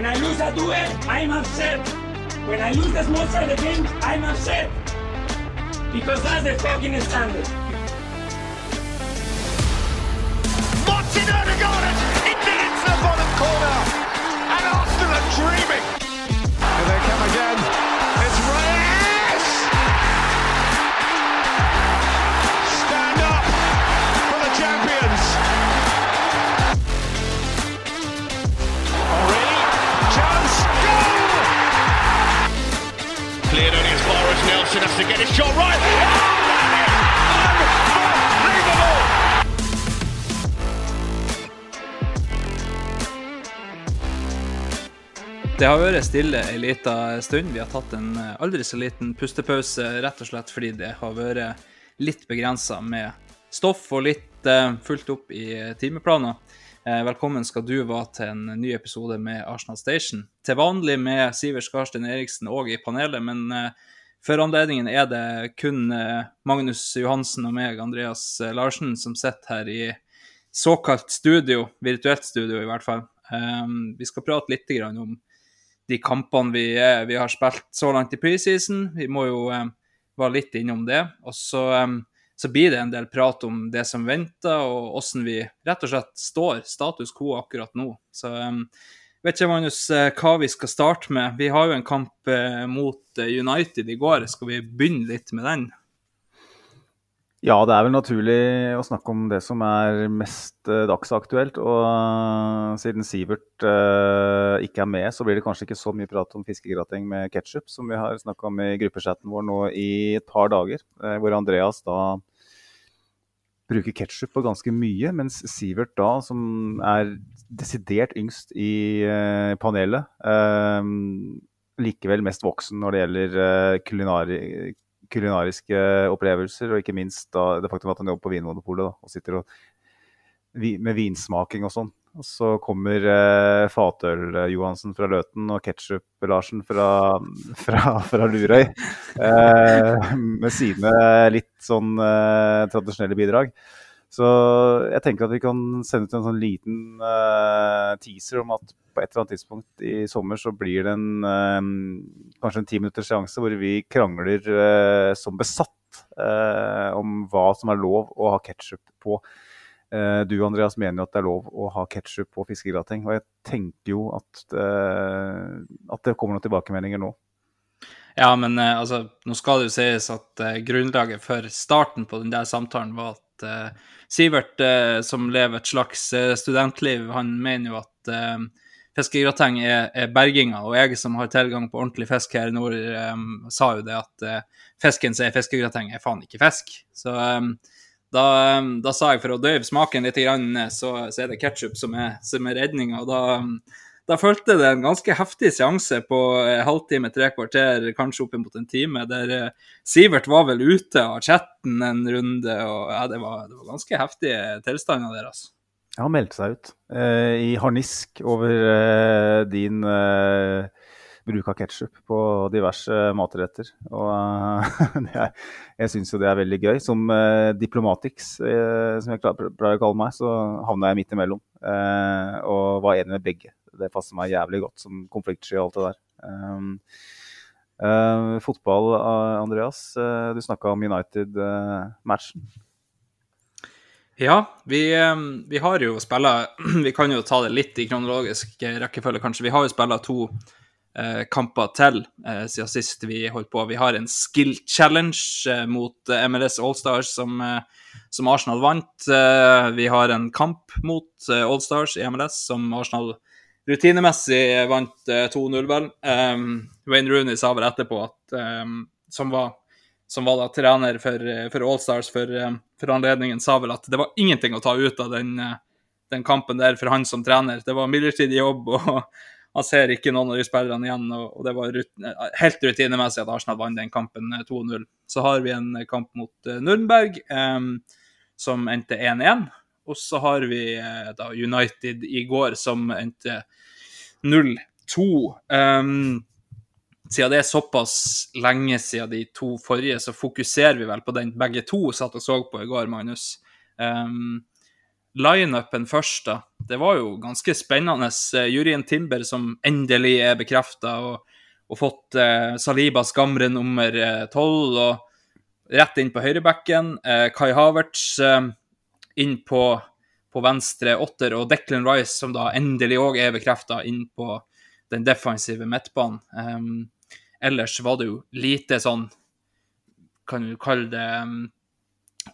When I lose a duel, I'm upset. When I lose the small side game, I'm upset. Because that's the fucking standard. Martin Odegaard into into the bottom corner. And Arsenal are dreaming. As Nelson has to get his shot right. Det har vært stille ei lita stund. Vi har tatt en eh, aldri så liten pustepause, rett og slett fordi det har vært litt begrensa med stoff og litt uh, fulgt opp i timeplaner. Eh, velkommen skal du være til en ny episode med Arsenal Station. Til vanlig med Sivert Skarstein Eriksen òg i panelet, men for anledningen er det kun eh, Magnus Johansen og meg, Andreas eh, Larsen, som sitter her i såkalt studio, virtuelt studio i hvert fall. Um, vi skal prate litt om de kampene vi, vi har spilt så langt i preseason. Vi må jo um, være litt innom det. Og så, um, så blir det en del prat om det som venter, og hvordan vi rett og slett står, status quo akkurat nå. Så eh, vet ikke, Magnus, eh, hva vi skal starte med. Vi har jo en kamp eh, mot eh, United i går. Skal vi begynne litt med den? Ja, det er vel naturlig å snakke om det som er mest dagsaktuelt. Og siden Sivert uh, ikke er med, så blir det kanskje ikke så mye prat om fiskegrateng med ketsjup, som vi har snakka om i gruppechatten vår nå i et par dager. hvor Andreas da bruker ketsjup på ganske mye, mens Sivert da, som er desidert yngst i uh, panelet, uh, likevel mest voksen når det gjelder uh, kulinari kulinariske opplevelser, og ikke minst da, det faktum at han jobber på Vinmonopolet da, og sitter og, vi, med vinsmaking og sånn. Og så kommer eh, Fatøl-Johansen fra Løten og Ketsjup-Larsen fra, fra, fra Lurøy eh, med sine litt sånn eh, tradisjonelle bidrag. Så jeg tenker at vi kan sende ut en sånn liten eh, teaser om at på et eller annet tidspunkt i sommer så blir det en eh, kanskje en ti minutters seanse hvor vi krangler eh, som besatt om hva som er lov å ha ketsjup på. Eh, du Andreas mener jo at det er lov å ha ketsjup på fiskegrateng, og jeg tenker jo at, eh, at det kommer noen tilbakemeldinger nå. Ja, men eh, altså, nå skal det jo sies at uh, grunnlaget for starten på den der samtalen var at uh, Sivert, uh, som lever et slags studentliv, han mener jo at fiskegrateng er, er berginga, og jeg som har tilgang på ordentlig fisk her i nord, um, sa jo det at fisken som er fiskegrateng, er faen ikke fisk. Så eh, da, da sa jeg for å døyve smaken litt, så, så er det ketsjup som er, som er redninga. Da, da fulgte det en ganske heftig seanse på eh, halvtime, tre kvarter, kanskje oppimot en time, der eh, Sivert var vel ute av chatten en runde, og ja, det var, det var ganske heftige tilstander der, altså. Ja, Han meldte seg ut eh, i harnisk over eh, din eh, bruk av ketsjup på diverse matretter. Og eh, er, jeg syns jo det er veldig gøy. Som uh, diplomatics, uh, som jeg pleier å kalle meg, så havna jeg midt imellom. Uh, og var enig med begge. Det passer meg jævlig godt som konfliktsky og alt det der. Um, fotball, Andreas. du snakka om United-matchen. Ja, vi, vi har jo spilla Vi kan jo ta det litt i kronologisk rekkefølge, kanskje. Vi har jo spilla to kamper til eh, siden sist vi holdt på. Vi har en skill challenge eh, mot eh, MLS Allstars som, eh, som Arsenal vant. Eh, vi har en kamp mot eh, Allstars i MLS som Arsenal rutinemessig vant eh, 2-0, vel. Um, Wayne Rooney sa vel etterpå at um, som var som var da trener for, eh, for Allstars for, eh, for anledningen, sa vel at det var ingenting å ta ut av den, eh, den kampen der for han som trener. Det var midlertidig jobb, og man ser ikke noen av de spillerne igjen. og, Det var rutine, helt rutinemessig at Arsenal vant den kampen 2-0. Så har vi en kamp mot Nürnberg um, som endte 1-1. Og så har vi da United i går som endte 0-2. Um, siden det er såpass lenge siden de to forrige, så fokuserer vi vel på den begge to satt og så på i går, Magnus. Um, Lineupen først, da. Det var jo ganske spennende. Uh, Jurien Timber som endelig er bekrefta, og, og, fått eh, Saliba skamre nummer eh, tolv, og rett inn på høyrebacken. Kai Havertz inn på, på, venstre åtter, og Declan Rice, som da endelig òg er bekrefta, inn på den defensive midtbanen. Eh, ellers var det jo lite sånn, kan du kalle det um,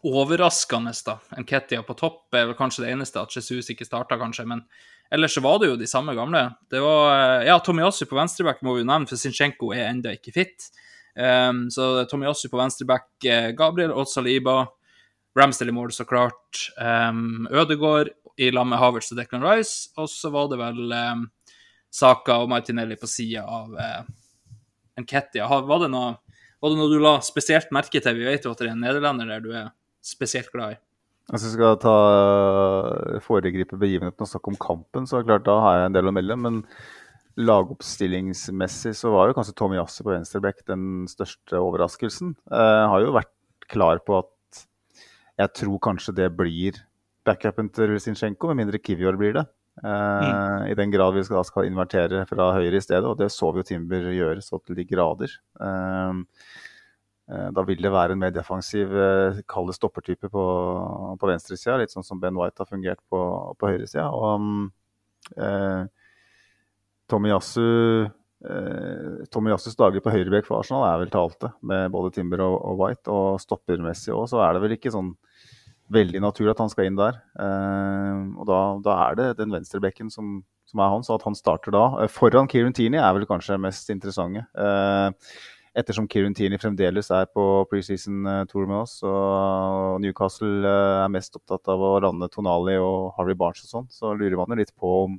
overraskende, da. Nketia på topp er vel kanskje det eneste, at Jesus ikke starta, kanskje. Men ellers så var det jo de samme gamle. Det var eh, Ja, Tomiyasu på venstreback må vi jo nevne, for Zinchenko er enda ikke fit. Um, så Tomiyasu på venstreback, eh, Gabriel Otsaliba, Ramsdale i mål, så klart. Um, Ødegård i lag med Havertz og Declan Rice. Og så var det vel um, Saka og Martinelli på sida av uh, Nketia. Var det noe var det noe du la spesielt merke til? Vi vet jo at det er en nederlender der du er spesielt glad i. Hvis vi skal ta eh, foregripe begivenheten og snakke om kampen, så er det klart da har jeg en del å melde. Men lagoppstillingsmessig så var jo kanskje Tommy Yasse på venstreback den største overraskelsen. Jeg har jo vært klar på at jeg tror kanskje det blir backupen til Zinchenko, med mindre Kivior blir det. Mm. Uh, I den grad vi skal, skal, invertere fra høyre i stedet, og det så vi jo Timber gjøre så til de grader. Uh, Eh, da vil det være en mer defensiv, eh, kall stoppertype på, på venstresida. Litt sånn som Ben White har fungert på, på høyresida. Og eh, Tomiyasu eh, Tomiyassus dager på høyrebekk for Arsenal er vel talte, med både Timber og, og White. Og stoppermessig òg, så er det vel ikke sånn veldig naturlig at han skal inn der. Eh, og da, da, er det den venstrebekken som, som, er han, så at han starter da. Eh, foran Kieran Tierney er vel kanskje mest interessante. Eh, ettersom Kieran Tierney fremdeles er på preseason-tour med oss, og Newcastle eh, er mest opptatt av å lande Tonali og Harry Barnes og sånn, så lurer man litt på om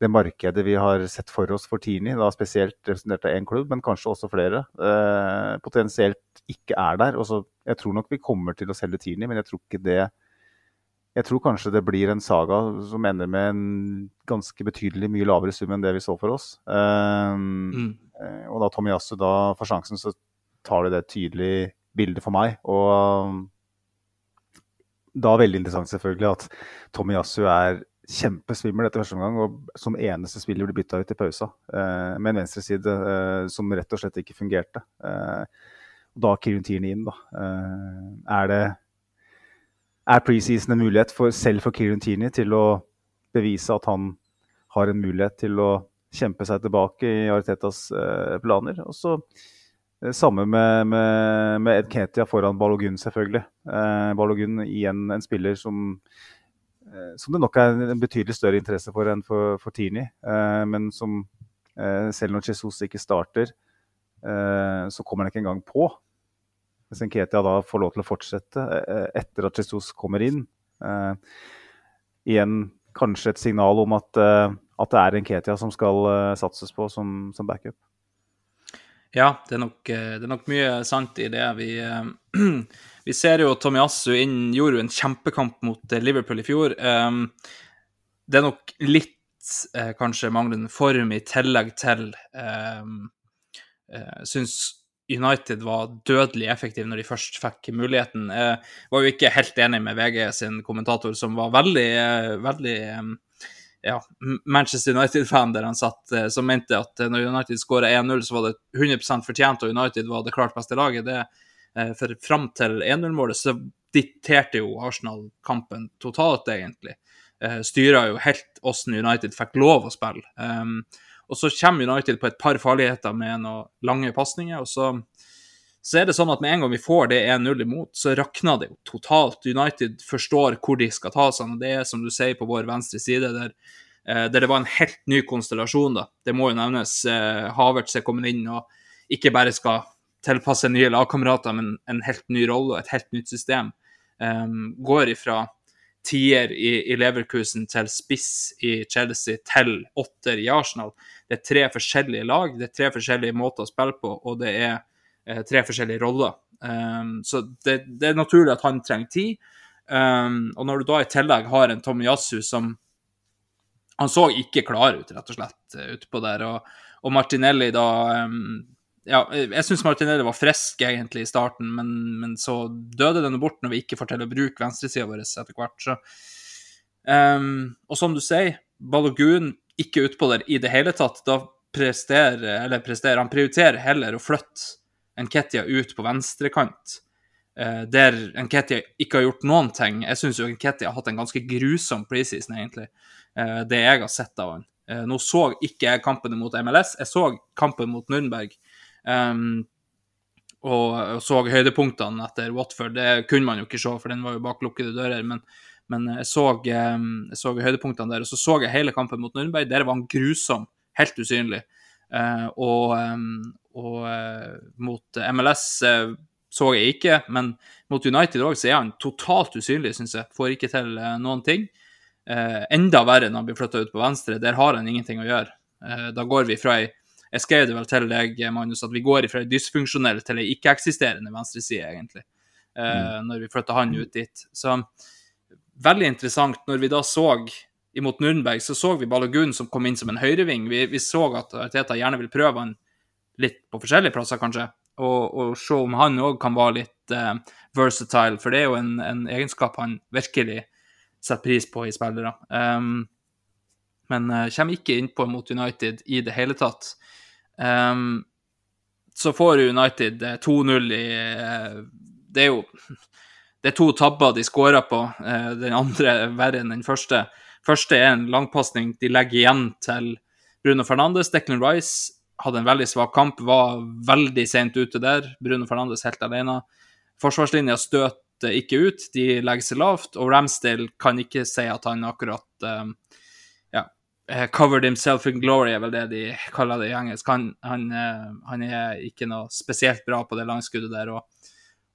det markedet vi har sett for oss for Tierney, da spesielt representert av én klubb, men kanskje også flere, eh, potensielt ikke er der. Også, jeg tror nok vi kommer til å selge Tierney, men jeg tror ikke det jeg tror kanskje det blir en saga som ender med en ganske betydelig mye lavere sum enn det vi så for oss. Um, mm. Eh, og da Tomiyasu da får sjansen, så tar det det tydelig bildet for meg. Og um, da veldig interessant selvfølgelig at Tomiyasu er kjempesvimmel etter første omgang og som eneste spiller blir bytta ut i pausa uh, med en venstreside uh, som rett og slett ikke fungerte. Eh, da Kirin Tierney inn, da. Er det er preseason en mulighet for, selv for Kieran Tierney til å bevise at han har en mulighet til å kjempe seg tilbake i Aritetas eh, planer. Og så eh, samme med, med, med, Ed Ketia foran Balogun, selvfølgelig. Eh, Balogun igjen en spiller som, eh, som det nok er en betydelig større interesse for enn for, for Tini. Eh, men som eh, selv når Jesus ikke starter, så kommer han ikke engang på. Hvis Ketia da får lov til å fortsette etter at Jesus kommer inn. igjen kanskje et signal om at at det er en Ketia som skal satses på som, som, backup. Ja, det er, nok, eh, det er, nok, mye sant i det. Vi, vi ser jo Tomiyasu inn, gjorde jo en kjempekamp mot Liverpool i fjor. Det er nok litt kanskje manglende form i tillegg til Syns United var dødelig effektive når de først fikk muligheten. Jeg var jo ikke helt enig med VG sin kommentator, som var veldig, veldig um, ja, Manchester United-fan der han satt, eh, som mente at eh, når United skåra 1-0, så var det 100% fortjent, og United var det klart beste laget. Det, eh, for fram til 1-0-målet så dikterte jo Arsenal kampen totalt, egentlig. Styra jo helt åssen United fikk lov å spille. Og så kommer United på et par farligheter med noen lange pasninger, og så så er det sånn at med en gang vi får det 1-0 imot, så rakner det jo totalt. United forstår hvor de skal ta seg, og det er som du sier på vår venstre side, der, eh, der det var en helt ny konstellasjon. da. Det må jo nevnes. Eh, Havertz er kommet inn og ikke bare skal tilpasse nye lagkamerater, men en helt ny rolle og et helt nytt system. Um, går ifra tier i, i Leverkusen til spiss i Chelsea til åtter i Arsenal. Det er tre forskjellige lag, det er tre forskjellige måter å spille på, og det er eh, tre forskjellige roller. Um, så det, det, er naturlig at han trenger tid. Um, og når du da i tillegg har en Tomiyasu som Han så ikke klar ut, rett og slett, utpå der. Og, og Martinelli da um, ja, jeg syns Martinelli var frisk egentlig i starten, men, men så døde den bort når vi ikke får til å bruke venstresida vår etter hvert. Så. Um, og som du sier, Balogun ikke utpå der i det hele tatt. Da presterer, eller presterer, han prioriterer heller å flytte Nketia ut på venstrekant, uh, der Nketia ikke har gjort noen ting. Jeg syns Nketia har hatt en ganske grusom preseason, egentlig, uh, det jeg har sett av han. Uh, nå så ikke jeg kampen mot MLS, jeg så kampen mot Nürnberg. Um, og, så høydepunktene etter Watford. Det kunne man jo ikke se, for den var jo bak lukkede dører. Men, men jeg, så, um, jeg, så, høydepunktene der. Og så så jeg hele kampen mot Nürnberg. Der var han grusom. Helt usynlig. Uh, og, um, og uh, mot MLS uh, så jeg ikke, men mot United òg er han totalt usynlig, syns jeg. Får ikke til noen ting. enda verre når han blir flytta ut på venstre. Der har han ingenting å gjøre. da går vi fra ei jeg skrev det vel til deg, Magnus, at vi går fra ei dysfunksjonell til ei ikke-eksisterende venstreside, egentlig, eh, mm. når vi flytta han ut dit. Så veldig interessant. Når vi da så imot Nürnberg, så så vi Balogun som kom inn som en høyreving. Vi, vi så at Teta gjerne vil prøve han litt på forskjellige plasser, kanskje, og, og se om han òg kan være litt uh, versatile, for det er jo en, en, egenskap han virkelig setter pris på i spillere. Um, men uh, kommer ikke innpå mot United i det hele tatt. Um, så får United 2-0 i uh, Det er jo det er to tabber de skårer på. Den andre er verre enn den første. Første er en langpasning de legger igjen til Bruno Fernandes. Declan Rice hadde en veldig svak kamp, var veldig sent ute der. Bruno Fernandes helt alene. Forsvarslinja støter ikke ut, de legger seg lavt. Og Ramsdale kan ikke si at han akkurat uh, 'covered himself in glory', er vel det de kaller det i engelsk. Han, han, uh, han er ikke noe spesielt bra på det langskuddet der. Og,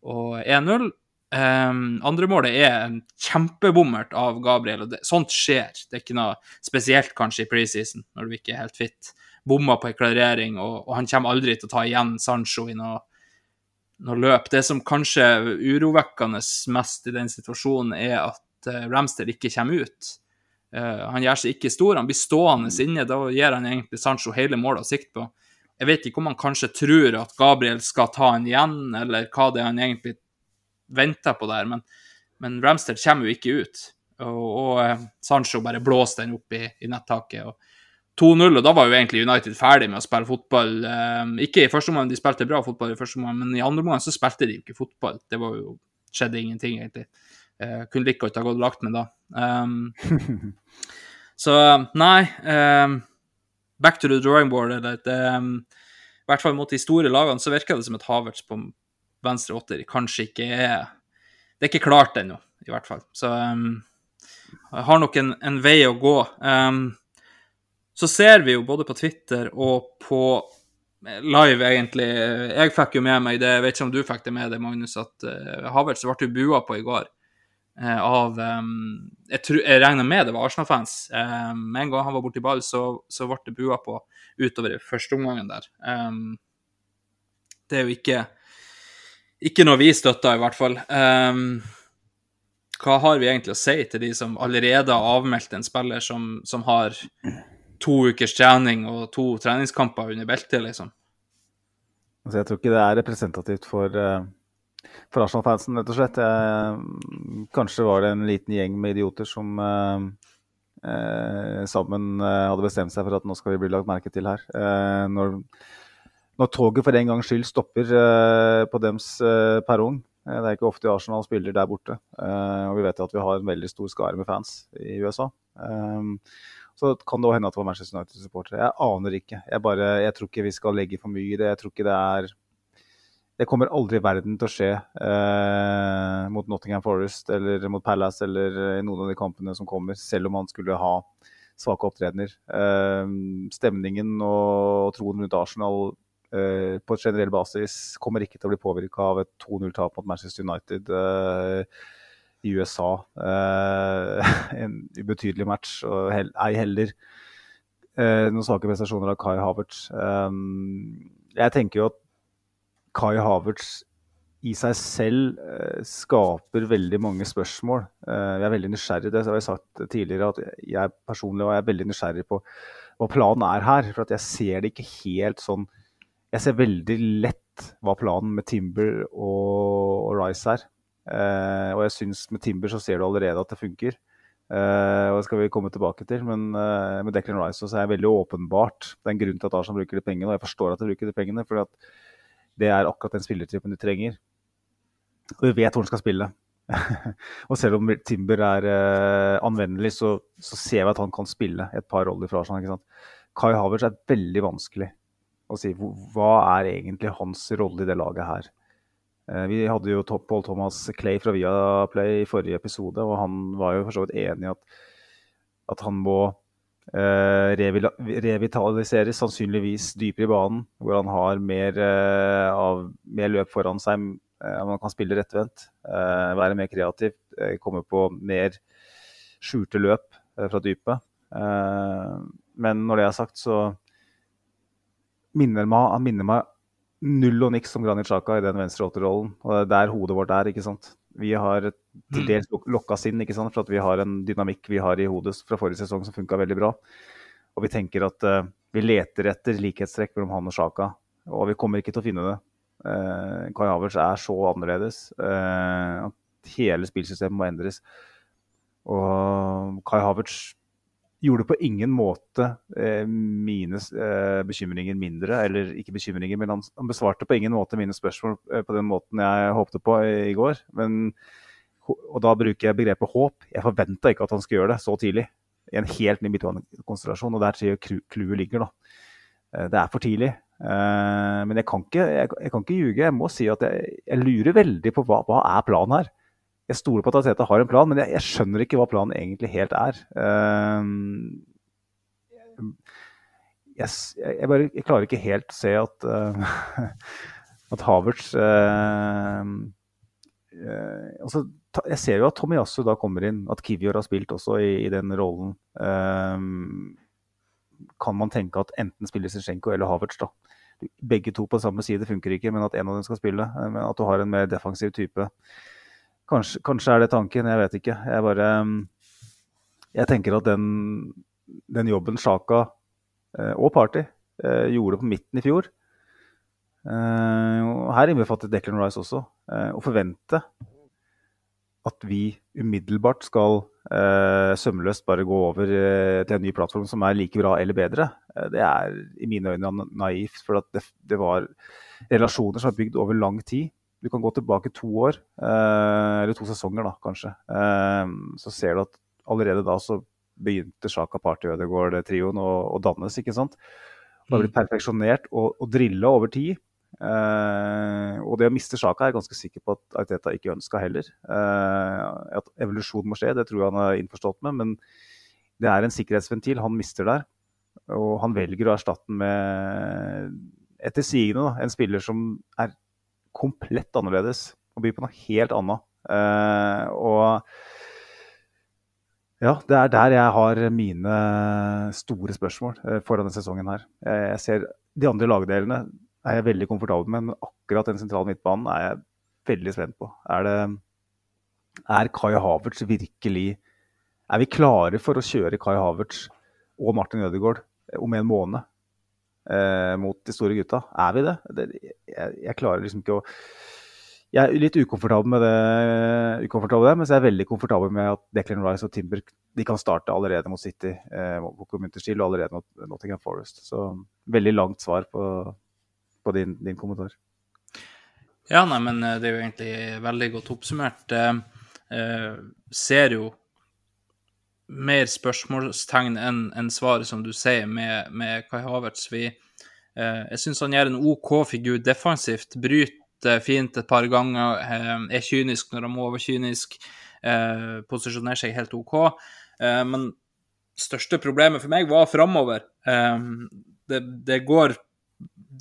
og 1-0. Um, Andremålet andre målet er en kjempebommert av Gabriel, og det, sånt skjer. Det er ikke noe spesielt kanskje i preseason, når du ikke er helt fit. Bomma på en klarering, og, og, han kommer aldri til å ta igjen Sancho i noe, noe løp. Det som kanskje er urovekkende mest i den situasjonen, er at uh, Ramsdale ikke kommer ut. Uh, han gjør seg ikke stor, han blir stående inne. Da gir han egentlig Sancho hele målet å sikte på. Jeg vet ikke om han kanskje tror at Gabriel skal ta han igjen, eller hva det er han egentlig venter på der, men, men Ramsdale kommer jo ikke ut. Og, og uh, Sancho bare blåser den opp i, i nettaket. og 2-0, og da var jo egentlig United ferdig med å spille fotball. Um, ikke i første omgang, de spilte bra fotball i første omgang, men i andre omgang så spilte de ikke fotball. Det var jo, skjedde ingenting, egentlig. Uh, kunne like godt ha gått og lagt med da. Um, så nei um, Back to the drawing board. Eller, det, um, I hvert fall mot de store lagene så virker det som et Havertz på venstre åtter kanskje ikke er Det er ikke klart ennå, i hvert fall. Så jeg har nok en, en vei å gå. så ser vi jo både på Twitter og på live, egentlig Jeg fikk jo med meg det, jeg vet ikke om du fikk det med deg, Magnus, at uh, Havertz ble bua på i går. Eh, av um, jeg, tror, jeg, regner med det var Arsenal-fans. Um, en gang han var borti ball, så, så ble det bua på utover første omgangen der. Um, det er jo ikke, ikke noe vi støtter, i hvert fall. hva har vi egentlig å si til de som allerede har avmeldt en spiller som, som har to ukers trening og to treningskamper under beltet, liksom? Altså, jeg tror ikke det er representativt for uh for Arsenal-fansen, rett og slett. Jeg, kanskje var det en liten gjeng med idioter som eh, eh, sammen eh, hadde bestemt seg for at nå skal vi bli lagt merke til her. Eh, når, når, toget for en gangs skyld stopper eh, på dems eh, perrong. Det er ikke ofte Arsenal spiller der borte. og vi vet at vi har en veldig stor skare med fans i USA. så kan det òg hende at det var Manchester United-supportere. Jeg aner ikke. Jeg, bare, jeg tror ikke vi skal legge for mye i det. Jeg tror ikke det er det kommer aldri i verden til å skje eh, mot Nottingham Forest eller mot Palace eller i noen av de kampene som kommer, selv om han skulle ha svake opptredener. Eh, stemningen og, troen rundt Arsenal eh, på et generell basis kommer ikke til å bli påvirka av et 2-0-tap mot Manchester United. Eh, i USA. Eh, en ubetydelig match, og hel, ei heller eh, noen svake prestasjoner av Kai Havertz. Jeg tenker jo at Kai Havertz i seg selv eh, skaper veldig mange spørsmål. Eh, jeg er veldig nysgjerrig. Det har jeg sagt tidligere, at jeg personlig er veldig nysgjerrig på hva planen er her. For at jeg ser det ikke helt sånn Jeg ser veldig lett hva planen med Timber og, og Rice er. Eh, og jeg syns med Timber så ser du allerede at det funker. Og det skal vi komme tilbake til, men med Declan Rice så er det veldig åpenbart det er en grunn til at Arsenal bruker de pengene. Og jeg forstår at de bruker de pengene, for det er akkurat den spillertypen du trenger. Og du vet hvor han skal spille. og selv om Timber er uh, anvendelig, så, så, ser vi at han kan spille et par roller fra seg. ikke? Kai Havertz er veldig vanskelig å si. Hva er egentlig hans rolle i det laget her? Uh, vi hadde jo Paul Thomas Clay fra Viaplay i forrige episode, og han var jo for så vidt enig i at, at han må revitaliseres, sannsynligvis dypere i banen, hvor han har mer, eh, av, mer løp foran seg. om man kan spille rettvendt, eh, være mer kreativ, eh, komme på mer skjulte løp fra dypet. men når det er sagt, så minner han minner meg null og niks som Granit Xhaka i den venstre åtterrollen. Og det er der hodet vårt er. ikke sant? Vi har til mm. dels lokka inn ikke sant? for at vi har en dynamikk vi har i hodet fra forrige sesong som funka veldig bra. Og vi tenker at uh, vi leter etter likhetstrekk mellom han og Sjaka, og vi kommer ikke til å finne det. Uh, Kai Havertz er så annerledes uh, at hele spillsystemet må endres. Og Kai Havertz gjorde på ingen måte eh, mine eh, bekymringer mindre. Eller ikke bekymringer, men han, han, besvarte på ingen måte mine spørsmål eh, på den måten jeg håpte på i, i går. Men, og da bruker jeg begrepet håp. Jeg forventa ikke at han skulle gjøre det så tidlig. I en helt ny midtbanekonstellasjon. Og der tror clouet ligger, da. Eh, det er for tidlig. Eh, men jeg kan, ikke, jeg, jeg. Jeg må si at jeg, jeg lurer veldig på hva, hva er planen her jeg stoler på at Ateta har en plan, men jeg, jeg, skjønner ikke hva planen egentlig helt er. Uh, jeg, jeg, bare, jeg, klarer ikke helt å se at, uh, at Havertz uh, altså, Jeg ser jo at Tomiyasu da kommer inn, at Kivior har spilt også i, i den rollen. kan man tenke at enten spiller Zinchenko eller Havertz, da. Begge to på samme side funker ikke, men at en av dem skal spille. Men at du har en mer defensiv type. Kanskje, kanskje, er det tanken, jeg vet ikke. Jeg bare Jeg tenker at den, den jobben Sjaka eh, og Party eh, gjorde på midten i fjor eh, Her innbefattet Declan Rice også. Å forvente at vi umiddelbart skal sømløst bare gå over til en ny plattform som er like bra eller bedre, det er i mine øyne naivt. For det, det, var relasjoner som er bygd over lang tid. Du kan gå tilbake to år, eh, eller to sesonger da, kanskje. Eh, så ser du at allerede da så begynte Sjaka Party Ødegaard-trioen å, å, dannes. ikke sant? Det har blitt mm. perfeksjonert og, og drilla over tid. Eh, og det å miste Sjaka er jeg ganske sikker på at Arteta ikke ønska heller. Eh, at evolusjon må skje, det tror jeg han er innforstått med. Men det er en sikkerhetsventil han mister der. Og han velger å erstatte den med, etter sigende, en spiller som er komplett annerledes og byr på noe helt annet. Uh, og ja, det er der jeg har mine store spørsmål uh, foran denne sesongen her. Uh, jeg ser De andre lagdelene er jeg veldig komfortabel med, men akkurat den sentrale midtbanen er jeg veldig spent på. Er, det, er Kai Havertz virkelig Er vi klare for å kjøre Kai Havertz og Martin Ødegaard om en måned? Eh, mot de store gutta. Er vi det? det jeg, jeg, klarer liksom ikke å Jeg er litt ukomfortabel med det, ukomfortabel med det, mens jeg er veldig komfortabel med at Declan Rice og Timber de kan starte allerede mot City eh, på Community og allerede mot Nottingham Forest. Så veldig langt svar på, på din, din, kommentar. Ja, nei, men eh, det er jo egentlig veldig godt oppsummert. Eh, eh ser jo mer spørsmålstegn enn en svaret, som du sier, med, med Kai Havertz. Vi, eh, jeg syns han gjør en OK figur defensivt. Bryter fint et par ganger. Eh, er kynisk når han må være kynisk. Eh, posisjonerer seg helt OK. Eh, men største problemet for meg var framover. Eh, det, det, går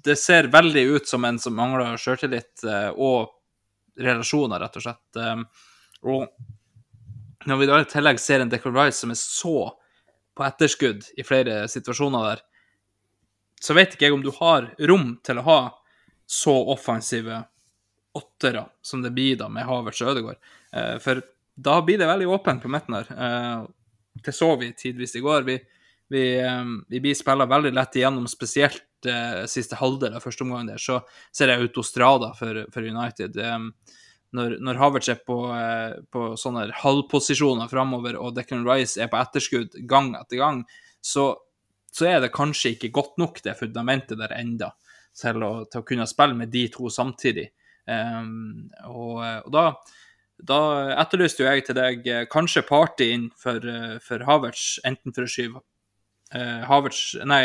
Det ser veldig ut som en som mangler sjøltillit eh, og relasjoner, rett og slett. og når vi da i tillegg ser en Declan Rice som er så på etterskudd i flere situasjoner der, så vet ikke jeg om du har rom til å ha så offensive åttere som det blir da med Havertz og Ødegaard. Eh, for da blir det veldig åpent på midten her. Eh, det så vi tidvis i går. Vi, vi, eh, vi blir spilla veldig lett igjennom, spesielt siste halvdel av første omgang der. Så ser jeg autostrada for, for United. Eh, når, når Havertz er på, eh, på sånne halvposisjoner framover, og Declan Rice er på etterskudd gang etter gang, så, så er det kanskje ikke godt nok, det fundamentet der enda, til til å kunne spille med de to samtidig. Um, og, og da, da etterlyste jo jeg til deg eh, kanskje party inn for, eh, for Havertz, enten for å skyve Havertz, nei,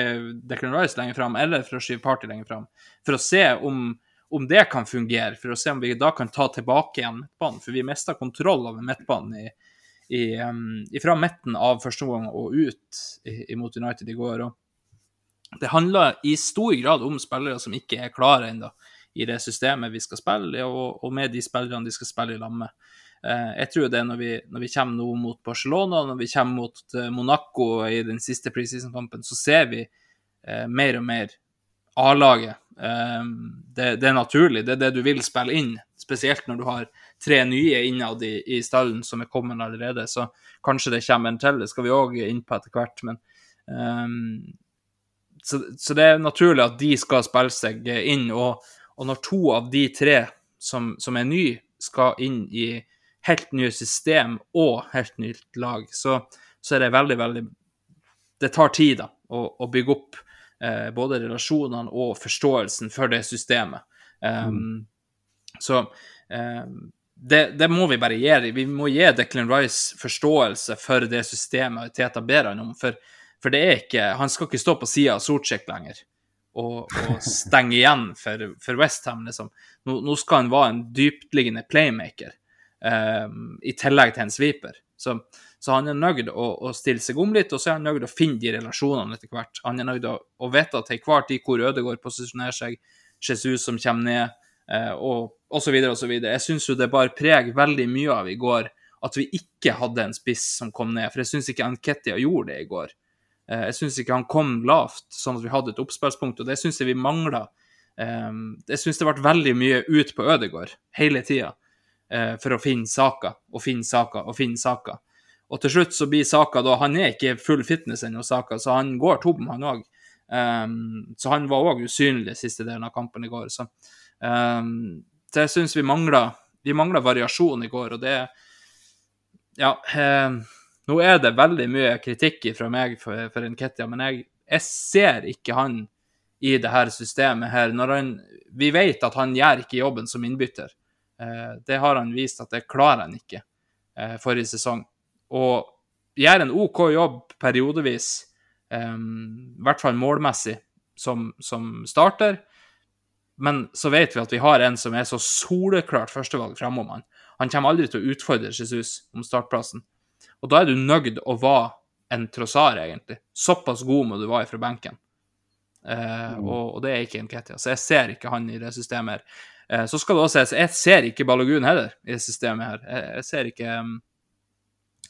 Declan Rice lenger fram, eller for å skyve Party lenger fram. For å se om, om det kan fungere, for å se om vi da kan ta tilbake igjen midtbanen. For vi mista kontroll over midtbanen i, i, um, fra midten av første omgang og ut mot United i går. og Det handler i stor grad om spillere som ikke er klare ennå i det systemet vi skal spille, og, og med de spillerne de skal spille i lag med. Eh, jeg tror det er når vi, når vi kommer nå mot Barcelona, når vi kommer mot eh, Monaco i den siste preseason-kampen, så ser vi eh, mer og mer A-laget. Eh, det, det, er naturlig, det er det du vil spille inn, spesielt når du har tre nye innad i, i stallen som er kommet allerede. Så kanskje det kommer en til, det skal vi òg inn på etter hvert. men um, så, så, det er naturlig at de skal spille seg inn. Og, og når to av de tre som, som er nye, skal inn i helt nye system og helt nytt lag, så, så er det veldig, veldig Det tar tid da, å, å bygge opp eh, både relasjonene og forståelsen for det systemet. Um, mm. Så um, det, det, må vi bare gi Vi må gi Declan Rice forståelse for det systemet Teta ber han om. For, for det er ikke, han skal ikke stå på sida av Sortsjek lenger og, og stenge igjen for, for Westham. Liksom. Nå, nå, skal han være en dyptliggende playmaker, um, i tillegg til en sweeper. Så, så han er nøyd å, å, stille seg om litt, og så er han nøyd å finne de relasjonene etter hvert. Han er nøyd å, å vite til hver tid hvor Ødegaard posisjonerer seg, Jesus som kommer ned, uh, og osv. osv. Jeg syns jo det bar preg veldig mye av i går at vi ikke hadde en spiss som kom ned, for jeg syns ikke Anketia gjorde det i går. Eh, jeg syns ikke han kom lavt, sånn at vi hadde et oppspillspunkt, og det syns jeg vi mangla. Eh, jeg syns det ble veldig mye ut på Ødegård hele tida eh, for å finne saker og finne saker og finne saker. Og til slutt så blir Saka da Han er ikke full fitness ennå, Saka, så han går tom, han òg. Um, så han var òg usynlig siste delen av kampen i går. Så, um, så jeg syns vi mangla vi mangla variasjon i går, og det Ja. Um, nå er det veldig mye kritikk fra meg for, for Nketia, men jeg, jeg, ser ikke han i det her systemet her. Når han, vi vet at han gjør ikke jobben som innbytter. Eh, det har han vist at det klarer han ikke eh, forrige sesong. Og gjør en OK jobb periodevis, um, i hvert fall målmessig, som, som, starter. Men så vet vi at vi har en som er så soleklart førstevalg framom han. Han kommer aldri til å utfordre Jesus om startplassen. Og da er du nøyd å være en Trossar, egentlig. Såpass god må du være fra benken. Uh, mm. og, og, det er ikke en Ketia. Så jeg ser ikke han i det systemet her. Uh, så skal det også sies, jeg ser ikke Balogun heller i det systemet her. Jeg, jeg, ser ikke mm,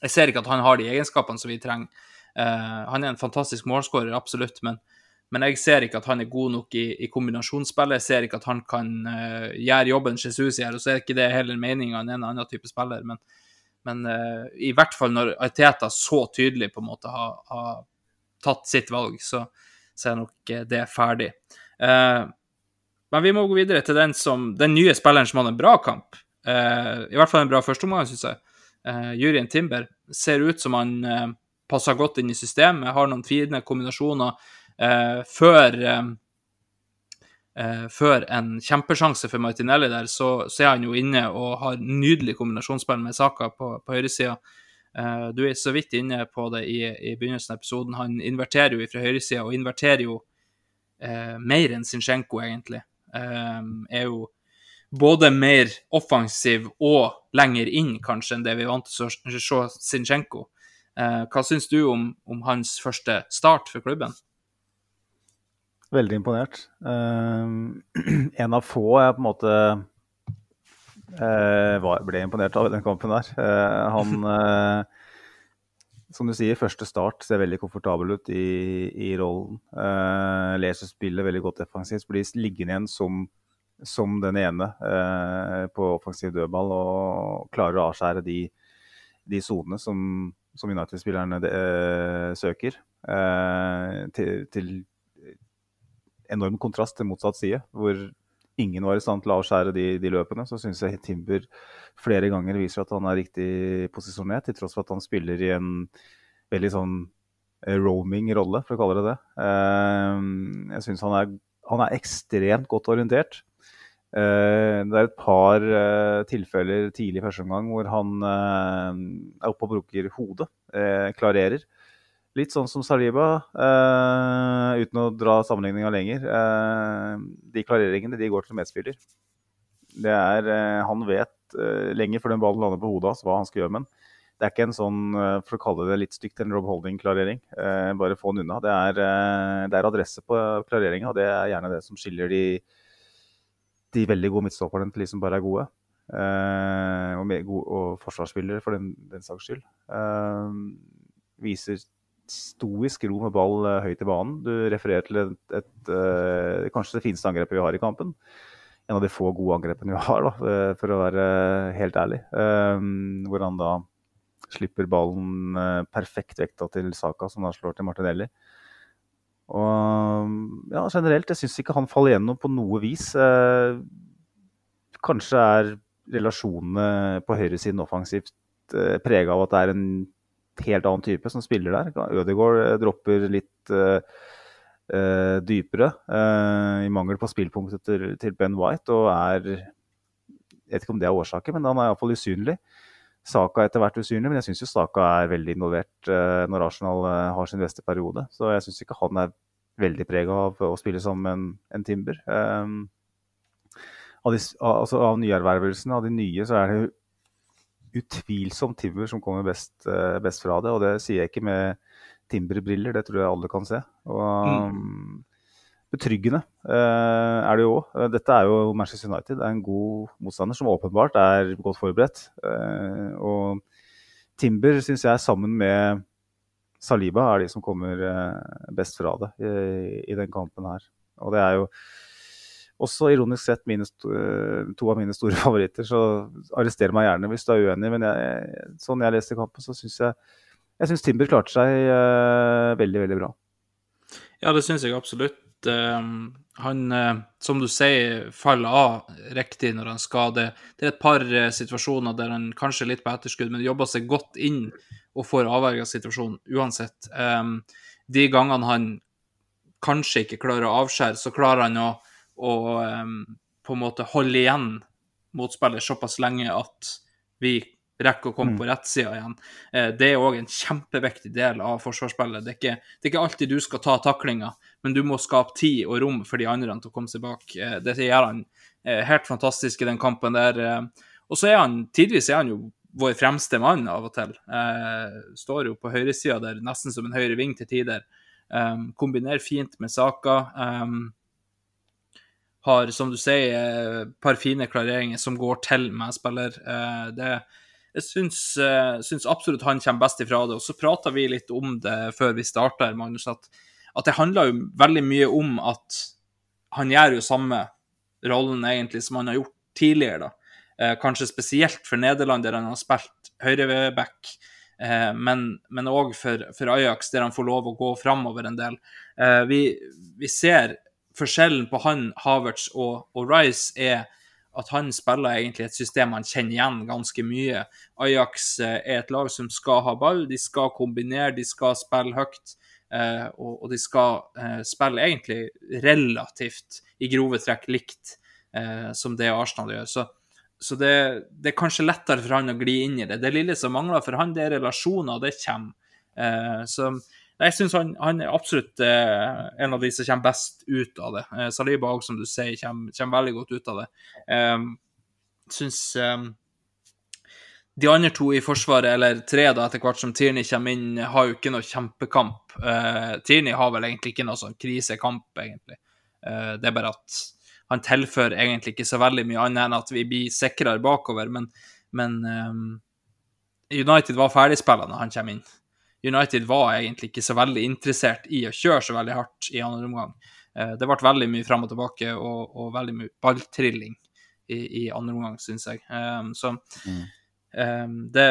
Jeg ser ikke at han har de egenskapene som vi trenger. Eh, han er en fantastisk målskårer, absolutt, men, men, jeg ser ikke at han er god nok i, i kombinasjonsspillet. Jeg ser ikke at han kan uh, gjøre jobben Jesus gjør, og så er ikke det heller meninga enn en annen type spiller. men men uh, i hvert fall når Aiteta så tydelig på en måte har, har tatt sitt valg, så, så er nok det ferdig. Uh, men vi må gå videre til den, som, den nye spilleren som hadde en bra kamp. Uh, I hvert fall en bra førsteomgang, syns jeg. Uh, Jurien Timber ser ut som han uh, passer godt inn i systemet, har noen fine kombinasjoner. før eh, før en kjempesjanse for Martinelli der, så, så, er han jo inne og har nydelig kombinasjonsspill med Saka på, på høyresida. Eh, du er så vidt inne på det i, i begynnelsen av episoden. Han inverterer jo fra høyresida, og inverterer jo eh, mer enn Zinchenko, egentlig. Eh, er jo både mer offensiv og lenger inn, kanskje, enn det vi vant til å se Zinchenko. Eh, hva syns du om, om hans første start for klubben? Veldig imponert. Uh, en av få jeg på en måte Eh, var, ble imponert av i den kampen der. Eh, han eh, som du sier, første start ser veldig komfortabel ut i, i rollen. Eh, leser spillet veldig godt defensivt. Blir liggende igjen som, som den ene eh, på offensiv dødball og klarer å avskjære de, de sonene som, som United-spillerne eh, søker. Eh, til, til enorm kontrast til motsatt side, hvor ingen var i stand til å avskjære de, de løpene. Så syns jeg Timber flere ganger viser at han er riktig posisjonert, til tross for at han spiller i en veldig sånn eh, roaming-rolle, for å kalle det det. Eh, jeg syns han, han er ekstremt godt orientert. Eh, det er et par tilfeller tidlig i første omgang hvor han er oppe og bruker hodet, klarerer. Litt sånn som Saliba, uten å dra sammenligninga lenger. De klareringene de går til medspiller. Det er, han vet lenge før den ballen lander på hodet hans hva han skal gjøre med den. Det er ikke en sånn, for å kalle det litt stygt, en Rob Holding-klarering. bare få den unna. Det er, det er adresse på klareringa, og det er gjerne det som skiller de, de veldig gode midtstopperne til de som bare er gode. og, gode, og forsvarsspillere, for den, den saks skyld. viser stoisk ro med ball uh, høyt i banen. Du refererer til et, et uh, kanskje det fineste angrepet vi har i kampen. En av de få gode angrepene vi har, da, uh, for å være helt ærlig. hvor han da slipper ballen perfekt vekta til Saka, som da slår til Martinelli. Og ja, generelt, jeg syns ikke han faller gjennom på noe vis. kanskje er relasjonene på høyresiden offensivt eh, prega av at det er en helt annen type som spiller der. Ødegaard eh, dropper litt uh, uh, dypere uh, i mangel på spillpunktet til, til, Ben White og er Jeg vet ikke om det er årsaken, men han er iallfall usynlig. Saka er etter hvert usynlig, men jeg syns Saka er veldig involvert når Arsenal har sin beste periode. Så jeg syns ikke han er veldig prega av å spille som en, en Timber. Um, av, de, altså av nyervervelsene, av de nye, så er det utvilsomt Timber som kommer best, eh, best, fra det. Og det sier jeg ikke med Timber-briller, det tror jeg alle kan se. Og mm. Betryggende uh, er det jo òg. Eh, dette er jo Manchester United. Det er en god motstander som åpenbart er godt forberedt. Uh, og Timber syns jeg sammen med Saliba er de som kommer best fra det i, den kampen her. Og det er jo også ironisk sett mine, eh, to av mine store favoritter, så arrester meg gjerne hvis du er uenig. Men jeg, sånn jeg leste kampen, så syns jeg jeg synes Timber klarte seg veldig, veldig bra. Ja, det syns jeg absolutt. Uh, han, uh, som du sier, faller av riktig når han skal det. Det er et par situasjoner der han kanskje er litt på etterskudd, men jobber seg godt inn og får avverga situasjonen uansett. Um, de gangene han kanskje ikke klarer å avskjære, så klarer han å å um, på en måte holde igjen motspiller såpass lenge at vi rekker å komme mm. på rettsida igjen. Eh, det er òg en kjempeviktig del av forsvarsspillet. Det er, ikke, det er ikke alltid du skal ta taklinga, men du må skape tid og rom for de andre til å komme seg bak. Eh, det gjør han eh, helt fantastisk i den kampen der. Eh, og så er han tidvis er han jo vår fremste mann av og til. Står jo på høyresida der nesten som en høyre ving til tider. Kombinerer fint med Saka. Um, har, som du sier, et par fine klareringer som går til med spiller. det, jeg syns, syns, absolutt han kommer best ifra det. Og så prata vi litt om det før vi starta, Magnus, at, at, det handler jo veldig mye om at han gjør jo samme rollen egentlig som han har gjort tidligere, da. Kanskje spesielt for Nederland, der han har spilt høyreback. Men òg for, for, Ajax, der han får lov å gå framover en del. Vi, vi ser forskjellen på han, Havertz og, og, Rice er at han spiller egentlig et system han kjenner igjen ganske mye. Ajax eh, er et lag som skal ha ball, de skal kombinere, de skal spille høyt. Eh, og, og, de skal eh, spille egentlig relativt i grove trekk likt eh, som det Arsenal gjør. Så, så det, det, er kanskje lettere for han å gli inn i det. Det lille som mangler for han, det er relasjoner, det kommer. Så jeg syns han, han, er absolutt en av de som kommer best ut av det. Saliba òg, som du sier, kommer, kommer, veldig godt ut av det. Eh, syns de andre to i Forsvaret, eller tre da etter hvert som Tierney kommer inn, har jo ikke noe kjempekamp. Uh, Tierney har vel egentlig ikke noe sånn krisekamp, egentlig. Uh, det er bare at han tilfører egentlig ikke så veldig mye annet enn at vi blir sikrere bakover, men, men um, United var ferdigspillende når han kommer inn. United var egentlig ikke så veldig interessert i å kjøre så veldig hardt i andre omgang. Uh, det ble veldig mye fram og tilbake og, og veldig mye balltrilling i, i andre omgang, syns jeg. Um, så mm. Um, det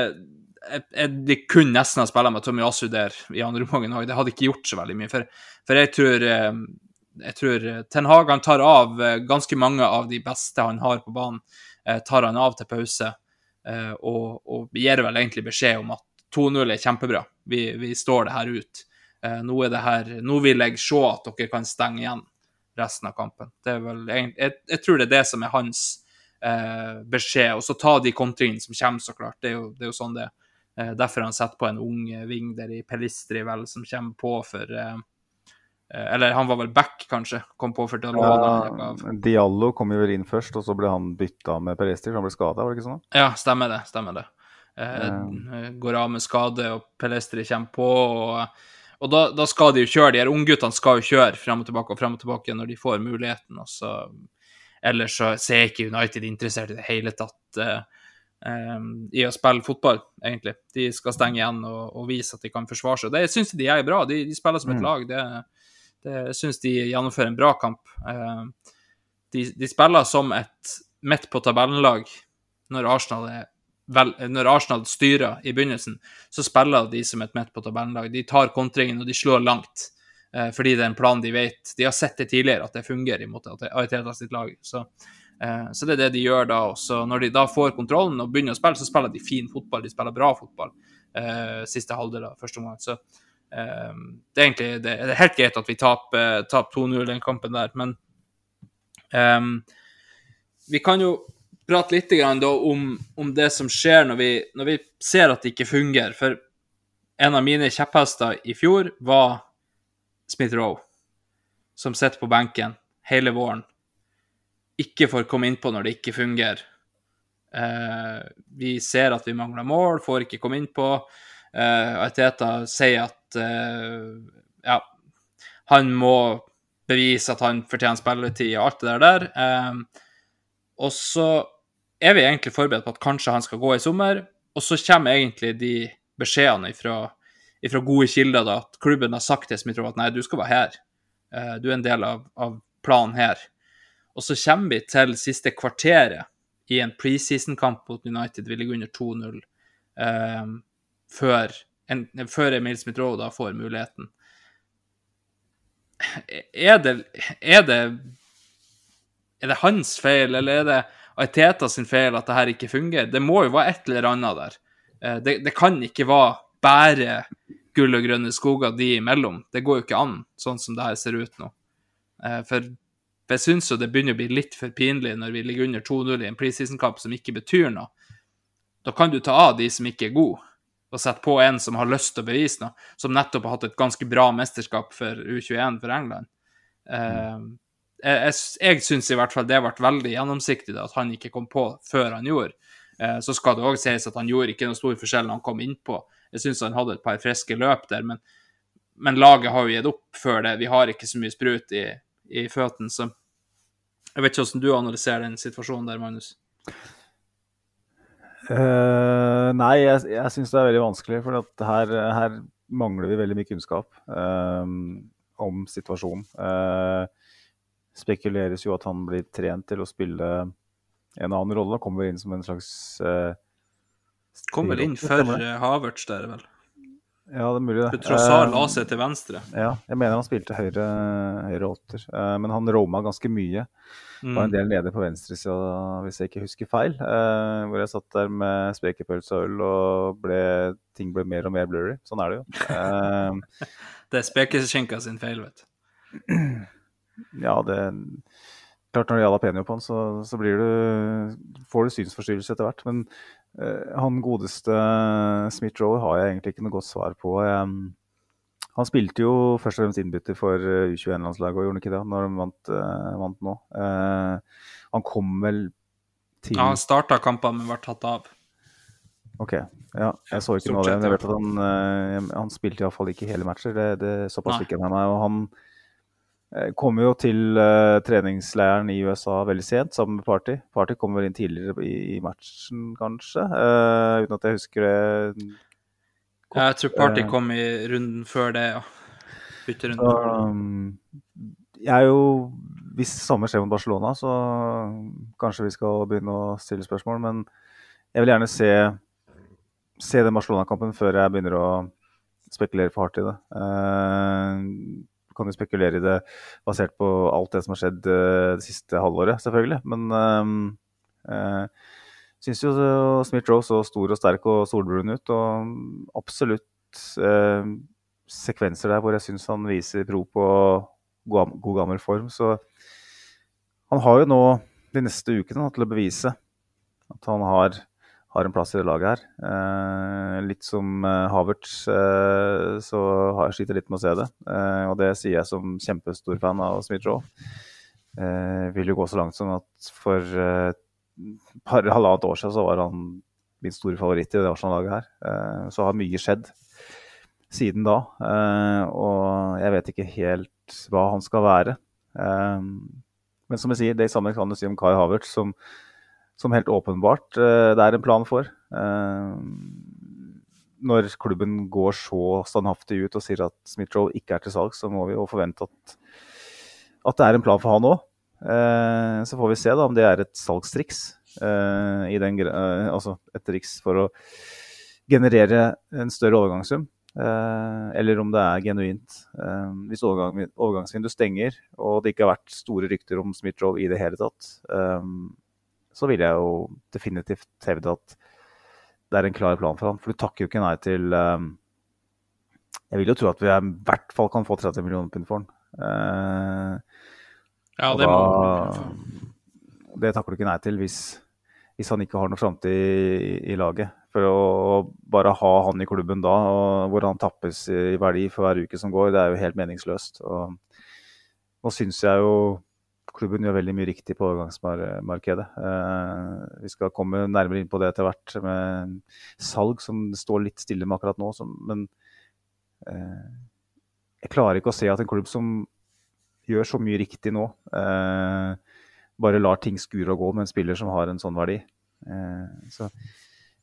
jeg, jeg, De kunne nesten ha spilt med Tommy Asu der i andre omgang òg. Det hadde ikke gjort så veldig mye. For, for jeg tror um, jeg tror eh, Ten Hag han tar av eh, ganske mange av de beste han har på banen, eh, tar han av til pause. Og, og gir vel egentlig beskjed om at 2-0 er kjempebra. Vi, vi, står det her ut. Nå, det her, nå vil jeg se at dere kan stenge igjen resten av kampen. Det er vel, jeg, jeg tror det er det som er hans eh, beskjed. Og så ta de kontringene som kommer, så klart. Det er jo, det er jo sånn det er. derfor han setter på en ung ving der i Pelistri, vel, som kommer på for eh, Eh, eller han var vel back, kanskje. Kom på for ja, Diallo kom jo vel inn først, og så ble han bytta med Peresti, for han ble skada, var det ikke sånn? Ja, stemmer det. Stemmer det. Eh, eh, går av med skade, og Pelestri kommer på. og, og da, da, skal de jo kjøre. De her ungguttene skal jo kjøre frem og tilbake og frem og tilbake når de får muligheten. og så Ellers så ser ikke United interessert i det hele tatt uh, um, i å spille fotball, egentlig. De skal stenge igjen og, og vise at de kan forsvare seg. Det syns de er bra. De, de spiller som et mm. lag. det det syns de gjennomfører en bra kamp. Eh, de, de spiller som et midt på tabellen-lag når når Arsenal styrer i begynnelsen, så spiller de som et midt på tabellen-lag. De tar kontringen, og de slår langt. Eh, fordi det er en plan de vet. De har sett det tidligere, at det fungerer imot Ariteta sitt lag. Så, eh, så, det er det de gjør da. Også. Når de da får kontrollen og begynner å spille, så spiller de fin fotball. De spiller bra fotball eh, siste halvdel av første omgang. Så det er egentlig det er helt greit at vi taper, taper 2-0 den kampen der, men um, vi kan jo prate litt om, om, det som skjer når vi, når vi, ser at det ikke fungerer. For en av mine kjepphester i fjor var Smith Roe, som sitter på benken hele våren. Ikke får komme innpå når det ikke fungerer. Uh, vi ser at vi mangler mål, får ikke komme innpå. Uh, Arteta sier at uh, ja, han må bevise at han fortjener spilletid og alt det der. Um, og så er vi egentlig forberedt på at kanskje han skal gå i sommer, og så kommer egentlig de beskjedene fra gode kilder da, at klubben har sagt til Smith at nei, du skal være her. Uh, du er en del av, av, planen her. Og så kommer vi til siste kvarteret i en preseason-kamp mot United. Vi ligger under 2-0 um, før før Emil Smith-Roe da får muligheten. Er det, er det Er det hans feil, eller er det Aiteta sin feil at det her ikke fungerer? Det må jo være et eller annet der. Eh, det, det kan ikke være bare gull og grønne skoger de imellom. Det går jo ikke an, sånn som det her ser ut nå. Eh, for jeg syns jo det begynner å bli litt for pinlig når vi ligger under 2-0 i en preseason-kamp som ikke betyr noe. Da kan du ta av de som ikke er gode og sette på en som har lyst til å bevise noe, som nettopp har hatt et ganske bra mesterskap for U21 for England. Uh, jeg jeg, jeg syns i hvert fall det ble veldig gjennomsiktig at han ikke kom på før han gjorde. Uh, så skal det òg sies at han gjorde ikke noe stor forskjell når han kom innpå. Jeg syns han hadde et par friske løp der, men, men, laget har jo gitt opp før det. Vi har ikke så mye sprut i, i føttene, så jeg vet ikke hvordan du analyserer den situasjonen der, Magnus? Uh, nei, jeg, jeg syns det er veldig vanskelig. For her, her, mangler vi veldig mye kunnskap uh, om situasjonen. Uh, spekuleres jo at han blir trent til å spille en annen rolle. Kommer inn som en slags Kommer inn for Havertz der, vel? Ja, det er mulig, det. Trossard la seg til venstre. Ja, jeg mener han spilte høyre, høyre åtter. men han roma ganske mye. Mm. Var en del nede på venstresida, hvis jeg ikke husker feil. Eh, hvor jeg satt der med spekepølse og øl, og ble, ting ble mer og mer blurry. Sånn er det jo. Eh, det er spekeskinka sin feil, vet du. Ja, det Klart når det gjelder penio på den, så, så blir du, får du synsforstyrrelse etter hvert. Men eh, han godeste Smith Rowe har jeg egentlig ikke noe godt svar på. Han spilte jo først og fremst innbytter for eh, U21-landslaget, og gjorde han ikke det når de vant, uh, vant nå? Han kom vel til Ja, han starta kampene, men ble tatt av. OK. Ja, jeg så ikke noe av det. Men jeg vet at han, han spilte iallfall ikke hele matcher. Det, det såpass fikk jeg med meg. Og han Eh, Kommer jo til uh, treningsleiren i USA veldig sent sammen med Party. Party kommer vel inn tidligere i, i matchen, kanskje, Uh, uten at jeg husker det. Jeg tror Party uh, kom i runden før det, ja. Bytterunden. Um, jeg er jo Hvis samme skjer mot Barcelona, så kanskje vi skal begynne å stille spørsmål. Men jeg vil gjerne se, se den Barcelona-kampen før jeg begynner å spekulere hardt i det. Uh, kan jo spekulere i det basert på alt det som har skjedd eh, det siste halvåret, selvfølgelig. Men jeg uh, syns jo Smith-Roe så stor og sterk og solbrun ut. Og absolutt øh, sekvenser der hvor jeg syns han viser pro på god gammel form. Så han har jo nå de neste ukene til å bevise at han har, har en plass i det laget her. Eh, litt som eh, Havertz, eh, så har jeg sliter litt med å se det. Og det sier jeg som kjempestor fan av Smith-Roe. Vil jo gå så langt som at for eh, par, halvannet år siden så var han min store favoritt i det Arsenal-laget her. Så har mye skjedd siden da. Og jeg vet ikke helt hva han skal være. Men som jeg sier, det samme kan du si om Kai Havertz, som, som helt åpenbart eh, det er en plan for. Eh, når klubben går så standhaftig ut og sier at Smith-Roe ikke er til salgs, så må vi jo forvente at, at det er en plan for han òg. Eh, så får vi se da om det er et salgstriks. Den, altså et triks for å generere en større overgangssum. Eller om det er genuint. Hvis overgang, overgangsvinduet stenger, og det ikke har vært store rykter om Smith-Roe i det hele tatt, så vil jeg jo definitivt hevde at det er en klar plan for han. For du takker jo ikke nei til eh, Jeg vil jo tro at vi i hvert fall kan få 30 millioner pund for han. Eh, Ja, det må det takker du ikke nei til hvis, hvis han ikke har noe framtid i, i laget. For å bare ha han i klubben da, og hvor han tappes i verdi for hver uke som går, det er jo helt meningsløst. Og nå syns jeg jo klubben gjør veldig mye riktig på overgangsmarkedet. Eh, vi skal komme nærmere inn på det etter hvert med salg, som står litt stille med akkurat nå. Men eh, jeg klarer ikke å se at en klubb som gjør så mye riktig nå, eh, bare lar ting skure og gå med en spiller som har en sånn verdi. Så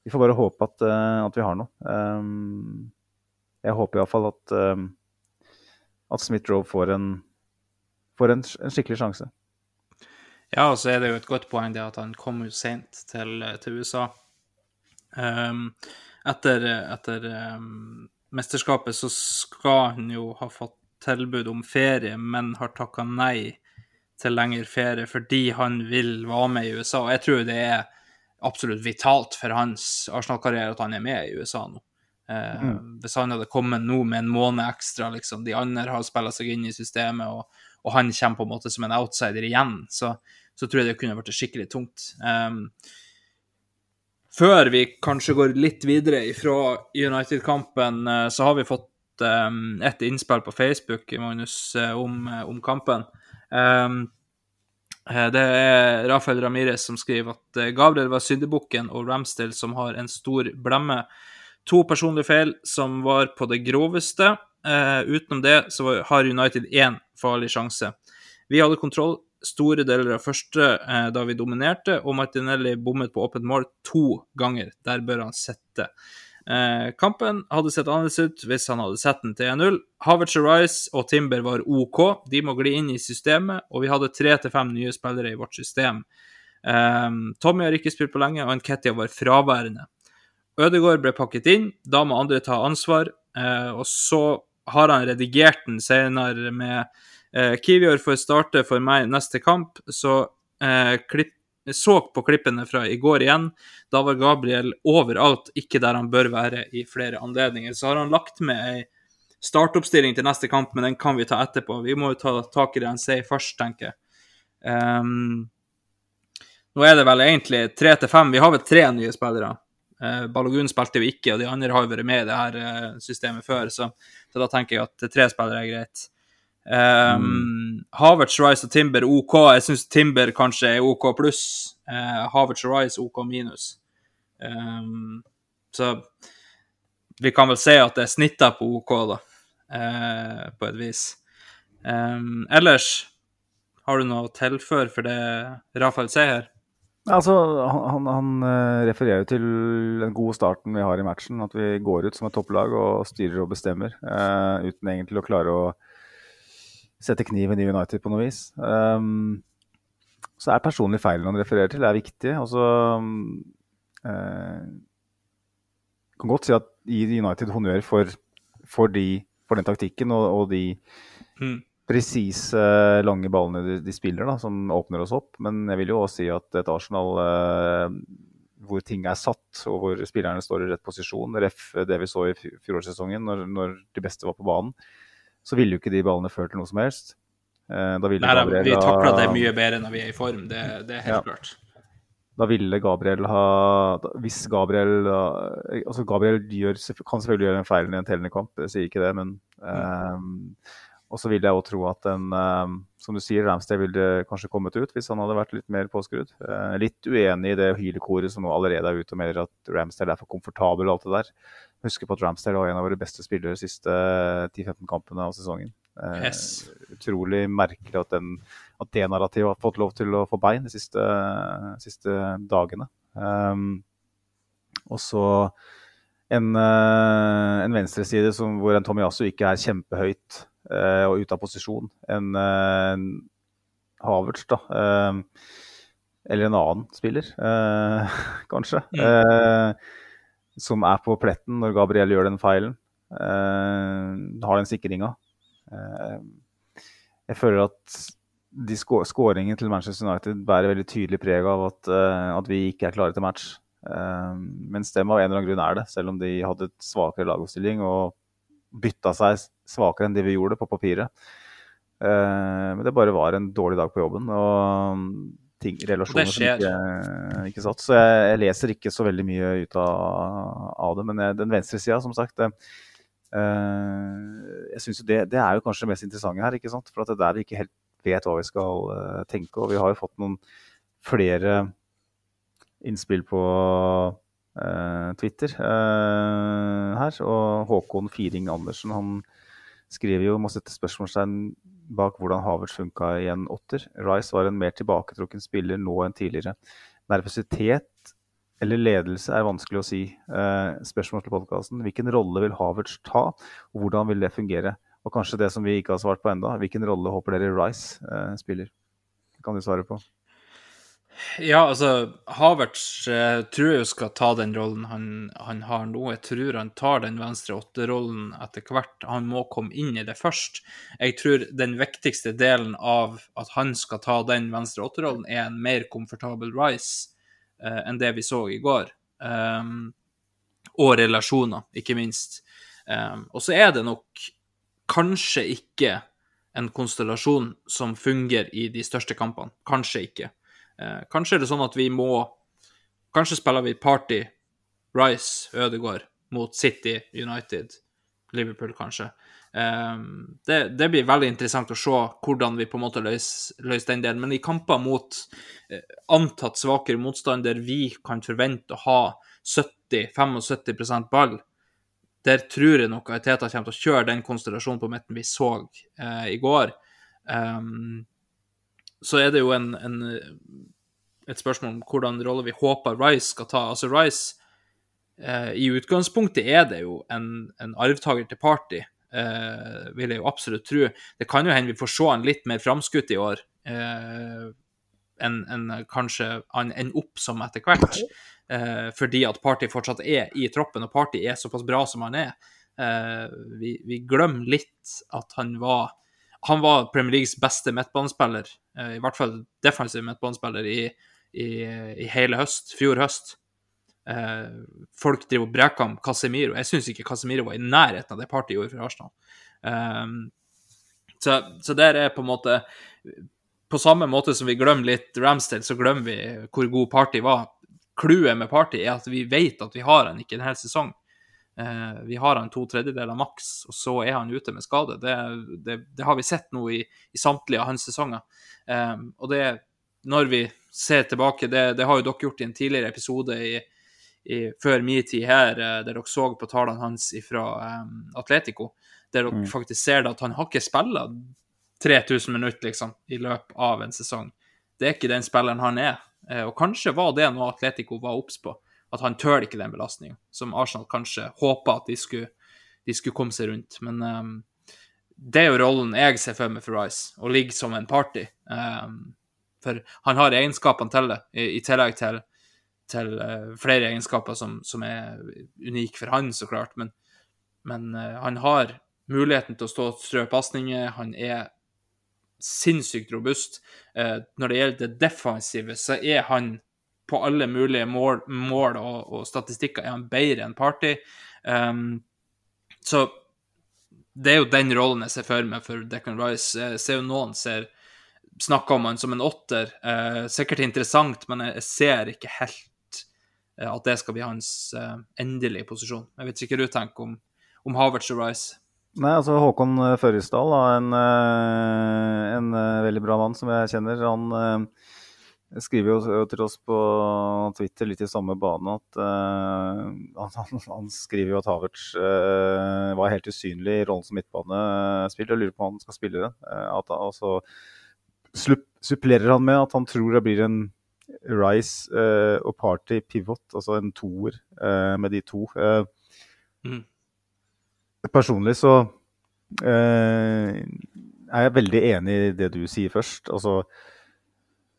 vi får bare håpe at, at vi har noe. Jeg håper iallfall at, at Smith-Roe får, en, får en, en skikkelig sjanse. Ja, og så er det jo et godt poeng det at han kom jo sent til, til USA. Um, etter etter um, mesterskapet så skal han jo ha fått tilbud om ferie, men har takka nei til lengre ferie fordi han vil være med i USA. Og jeg tror det er absolutt vitalt for hans Arsenal-karriere at han er med i USA nå. Mm. Hvis han hadde kommet nå med en måned ekstra, liksom, de andre har spilla seg inn i systemet, og, og han kommer på en måte som en outsider igjen, så, så tror jeg det kunne vært skikkelig tungt. Um, før vi kanskje går litt videre fra United-kampen, eh, så har vi fått um, et innspill på Facebook Magnus, eh, om, eh, om kampen. Um, det er Rafael Ramirez som skriver at Gabriel var syndebukken og Ramsdale som har en stor blemme. To personlige feil som var på det groveste. Uh, utenom det så har United én farlig sjanse. Vi hadde kontroll store deler av første eh, da vi dominerte, og Martinelli bommet på åpent mål to ganger. Der bør han sette. Eh, kampen hadde sett annerledes ut hvis han hadde sett den til 1-0. Havertz Rice og Timber var OK. De må gli inn i systemet, og vi hadde tre til fem nye spillere i vårt system. Eh, Tommy har ikke spilt på lenge, og Nketia var fraværende. Ødegaard ble pakket inn, da må andre ta ansvar. Eh, og så har han redigert den senere med eh, Kivior får starte for meg neste kamp, så eh, klipp, så på klippene fra i går igjen. Da var Gabriel overalt, ikke der han bør være i flere anledninger. Så har han lagt med ei startoppstilling til neste kamp, men den kan vi ta etterpå. Vi må jo ta tak i det han sier først, tenker jeg. Um, nå er det vel egentlig tre til fem. Vi har vel tre nye spillere. Uh, Balogun spilte jo ikke, og de andre har jo vært med i det her eh, systemet før, så, så da tenker jeg at tre spillere er greit. Um, Havertz, Rice og Timber OK. Jeg syns Timber kanskje er OK pluss. Uh, Havertz og Rice OK minus. Um, så vi kan vel si at det er snitta på OK, da, uh, på et vis. Um, ellers, har du noe å tilføre for det Rafael sier her? Altså, han, han, eh, refererer jo til den gode starten vi har i matchen. At vi går ut som et topplag og styrer og bestemmer. Uh, uten egentlig å klare å sette kniven i United på noe vis. Um, så er personlig feilen han refererer til, er viktig. Altså, uh, kan godt si at gi United honnør for, for, de, for den taktikken og, og de Mm. Presise, lange ballene de, de spiller, da, som åpner oss opp. Men jeg vil jo også si at et Arsenal eh, hvor ting er satt, og hvor spillerne står i rett posisjon, ref det vi så i fjorårssesongen, når, når de beste var på banen, så ville jo ikke de ballene ført til noe som helst. Eh, Nei, Gabriel vi takla det mye bedre når vi er i form, det, det er helt Ja. klart. da ville Gabriel ha Hvis Gabriel altså Gabriel gjør, kan selvfølgelig gjøre en feil i en tellende kamp, jeg sier ikke det, men ehm, Og så vil jeg også tro at en ehm, Som du sier, Ramstad ville kanskje kommet ut hvis han hadde vært litt mer påskrudd. Eh, litt uenig i det hylekoret som nå allerede er ute og melder at Ramstad er for komfortabel og alt det der. Husk på at Ramstad var en av våre beste spillere de siste 10-15 kampene av sesongen. Eh, Yes. Utrolig merkelig at, den, at det narrativet har fått lov til å få bein de siste, siste dagene. Um, og så en, en venstreside som, hvor en Tomiyasu ikke er kjempehøyt eh, og ute av posisjon. En, uh, Havertz, da. eh, eller en annen spiller, eh, kanskje. eh, som er på pletten når Gabriel gjør den feilen. eh, har den sikringa. Eh, jeg føler at de skåringen til Manchester United bærer veldig tydelig preg av at, eh, at vi ikke er klare til match. Eh, mens dem av en eller annen grunn er det, selv om de hadde et svakere lagoppstilling og bytta seg svakere enn det vi gjorde på papiret. Eh, men det bare var en dårlig dag på jobben. og ting, relasjoner som ikke, ikke satt. Så jeg, jeg leser ikke så veldig mye ut av, av det. Men jeg, den venstresida, som sagt det, eh, jeg synes jo det, det er jo kanskje det mest interessante her. ikke sant? For at det er der vi ikke helt vet hva vi skal eh, tenke. Og vi har jo fått noen flere innspill på eh, Twitter eh, her. Og Håkon Firing Andersen han skriver jo må sette spørsmålstegn bak hvordan Havertz funka i en åtter. Rice var en mer tilbaketrukken spiller nå enn tidligere. Nervøsitet eller ledelse er vanskelig å si. Eh, spørsmål til podkasten. Hvilken rolle vil Havertz ta, og hvordan vil det fungere? Og kanskje det som vi ikke har svart på enda, hvilken rolle håper dere Rice eh, spiller? Det kan du svare på. Ja, altså, Havertz eh, tror jeg skal ta den rollen han, han har nå. Jeg tror han tar den venstre åtterollen etter hvert. Han må komme inn i det først. Jeg tror den viktigste delen av at han skal ta den venstre åtterollen, er en mer komfortabel Rice eh, enn det vi så i går. Um, og relasjoner, ikke minst. Um, og så er det nok kanskje ikke en konstellasjon som fungerer i de største kampene. Kanskje ikke. Eh, kanskje er det sånn at vi må Kanskje spiller vi Party, Rice, Ødegaard mot City, United, Liverpool, kanskje. Eh, det, det blir veldig interessant å se hvordan vi på en måte løser, løser den delen. Men i kamper mot eh, antatt svakere motstander vi kan forvente å ha 70-75 ball, der tror jeg nok Teta kommer til å kjøre den konstellasjonen på midten vi så eh, i går. Um, så er det jo en, en, et spørsmål om hvordan rolle vi håper Rice skal ta. Altså Rice eh, I utgangspunktet er det jo en, en arvtaker til Party, eh, vil jeg jo absolutt tro. Det kan jo hende vi får se han litt mer framskutt i år eh, enn en, kanskje han ender opp som etter hvert. Eh, fordi at Party fortsatt er i troppen, og Party er såpass bra som han er. Eh, vi, vi glemmer litt at han var han var Premier Leagues beste midtbanespiller, eh, i hvert fall defensiv midtbanespiller, i, i, i hele høst, fjor høst. Eh, folk driver og breker om Casemiro. Jeg syns ikke Casemiro var i nærheten av det partiet gjorde for Arsenal. Eh, så, så der er på en måte På samme måte som vi glemmer litt Ramsdale, så glemmer vi hvor god Party var. Clouet med Party er at vi vet at vi har han ikke en hel sesong. Eh, vi har han to tredjedeler maks, og så er han ute med skade. Det, det, det har vi sett nå i, i samtlige av hans sesonger. Eh, og det, når vi ser tilbake, det, det har jo dere gjort i en tidligere episode i, i, før min tid her, eh, der dere så på tallene hans fra Atletico, der dere faktisk ser at han har ikke spilla 3000 minutter liksom, i løpet av en sesong. Det er ikke den spilleren han er. Eh, og kanskje var det noe Atletico var obs på, at han tør ikke den belastninga, som Arsenal kanskje håpa at de skulle, de skulle, komme seg rundt. Men um, det er jo rollen jeg ser for meg for Rice, å ligge som en party. Um, for han har egenskapene til det, i, i tillegg til, til uh, flere egenskaper som, som, er unike for han, så klart. Men, men uh, han har muligheten til å stå og strø pasninger. Han er sinnssykt robust. Uh, når det gjelder det defensive, så er han på alle mulige mål, mål og, og, statistikker er han bedre enn Party. Um, så det er jo den rollen jeg ser for meg for Declan Rice. Jeg ser jo noen ser snakker om han som en åtter. Eh, sikkert interessant, men jeg ser ikke helt eh, at det skal bli hans eh, endelige posisjon. Jeg vet ikke hva du tenker om, om Havertz og Rice. Nei, altså Håkon Førresdal, en, eh, en, eh, veldig bra mann som jeg kjenner. Han jeg skriver jo til oss på Twitter litt i samme bane at uh, han, han, skriver jo at Havertz uh, var helt usynlig i rollen som midtbanespiller. Jeg lurer på om han skal spille den. Uh, at, altså, supplerer han med at han tror det blir en Rice og Party pivot, altså en toer med de to. Mm. Personlig så er jeg veldig enig i det du sier først. altså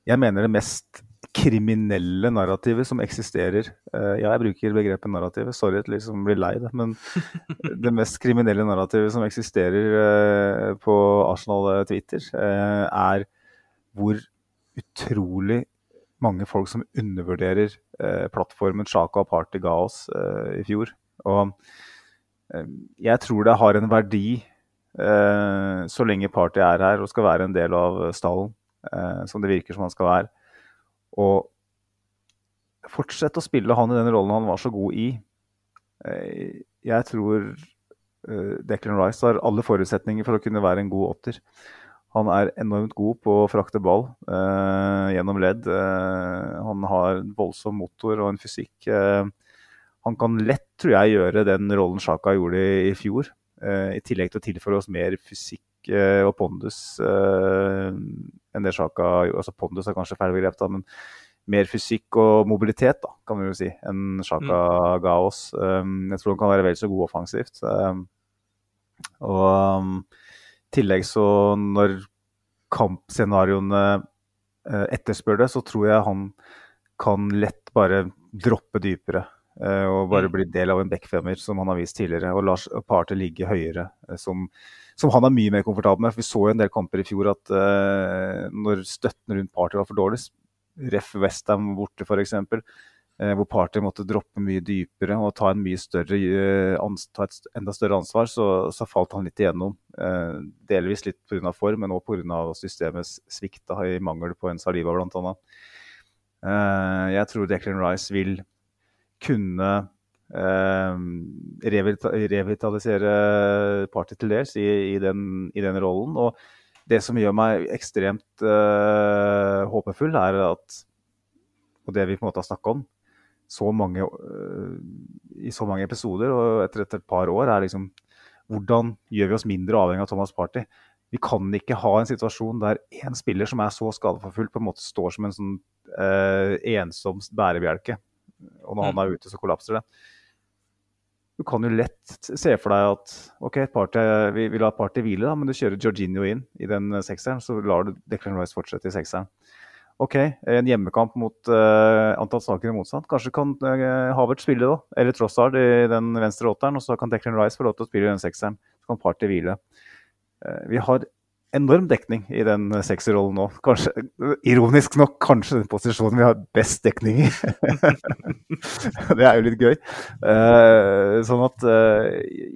jeg mener det mest kriminelle narrativet som eksisterer. Uh, Ja, jeg bruker begrepet narrativet, sorry at liksom blir lei det, men det mest kriminelle narrativet som eksisterer uh, på Arsenal-Twitter, uh, er hvor utrolig mange folk som undervurderer plattformen Chaka og Party ga oss i fjor. Og jeg tror det har en verdi så lenge Party er her og skal være en del av stallen. eh, som det virker som han skal være. Og fortsette å spille han i den rollen han var så god i. Eh, jeg tror eh, Declan Rice har alle forutsetninger for å kunne være en god åtter. Han er enormt god på å frakte ball eh, gjennom ledd. Eh, han har en voldsom motor og en fysikk. Eh, han kan lett, tror jeg, gjøre den rollen Sjaka gjorde i, i fjor. I tillegg til å tilføre oss mer fysikk og pondus enn det Sjaka altså Pondus er kanskje feil begrep, da, men mer fysikk og mobilitet da, kan vi jo si, enn Sjaka mm. ga oss. Um, jeg tror han kan være vel så god offensivt. Og i tillegg så når kampscenarioene etterspør det, så tror jeg han kan lett bare droppe dypere. Uh, og bare mm. bli del av en backfemmer, som han har vist tidligere. Og Lars Parter ligge høyere, uh, som som han er mye mer komfortabel med. For vi så jo en del kamper i fjor at uh, når støtten rundt Party var for dårlig, ref Westham borte f.eks., uh, eh, hvor Party måtte droppe mye dypere og ta, en mye større, uh, ta et enda større ansvar, så, så falt han litt igjennom. Uh, delvis litt pga. form, men òg pga. systemets svikt i mangel på en Saliba bl.a. Uh, jeg tror Declan Rice vil kunne Eh, revitalisere Party til dels i, i, den, i, den, rollen. Og det som gjør meg ekstremt eh, håpefull, er at Og det vi på en måte har snakka om så mange, uh, i så mange episoder og etter, etter, et par år, er liksom hvordan gjør vi oss mindre avhengig av Thomas Party? Vi kan ikke ha en situasjon der én spiller som er så måte står som en sånn eh, ensom bærebjelke. Og når han mm. er ute, så kollapser det du kan jo lett se for deg at ok, party, vi vil ha Party hvile, da, men du kjører Georginio inn i den sekseren, så lar du Declan Rice fortsette i sekseren. OK, en hjemmekamp mot uh, antall saker i motstand. Kanskje kan uh, Havert spille, da. Eller Trossard i den venstre åtteren, og så kan Declan Rice få lov til å spille i den sekseren. Så kan Party hvile. Uh, vi har enorm dekning i den sekserrollen nå. Kanskje, ironisk nok kanskje den posisjonen vi har best dekning i. det er jo litt gøy. Uh, sånn at uh,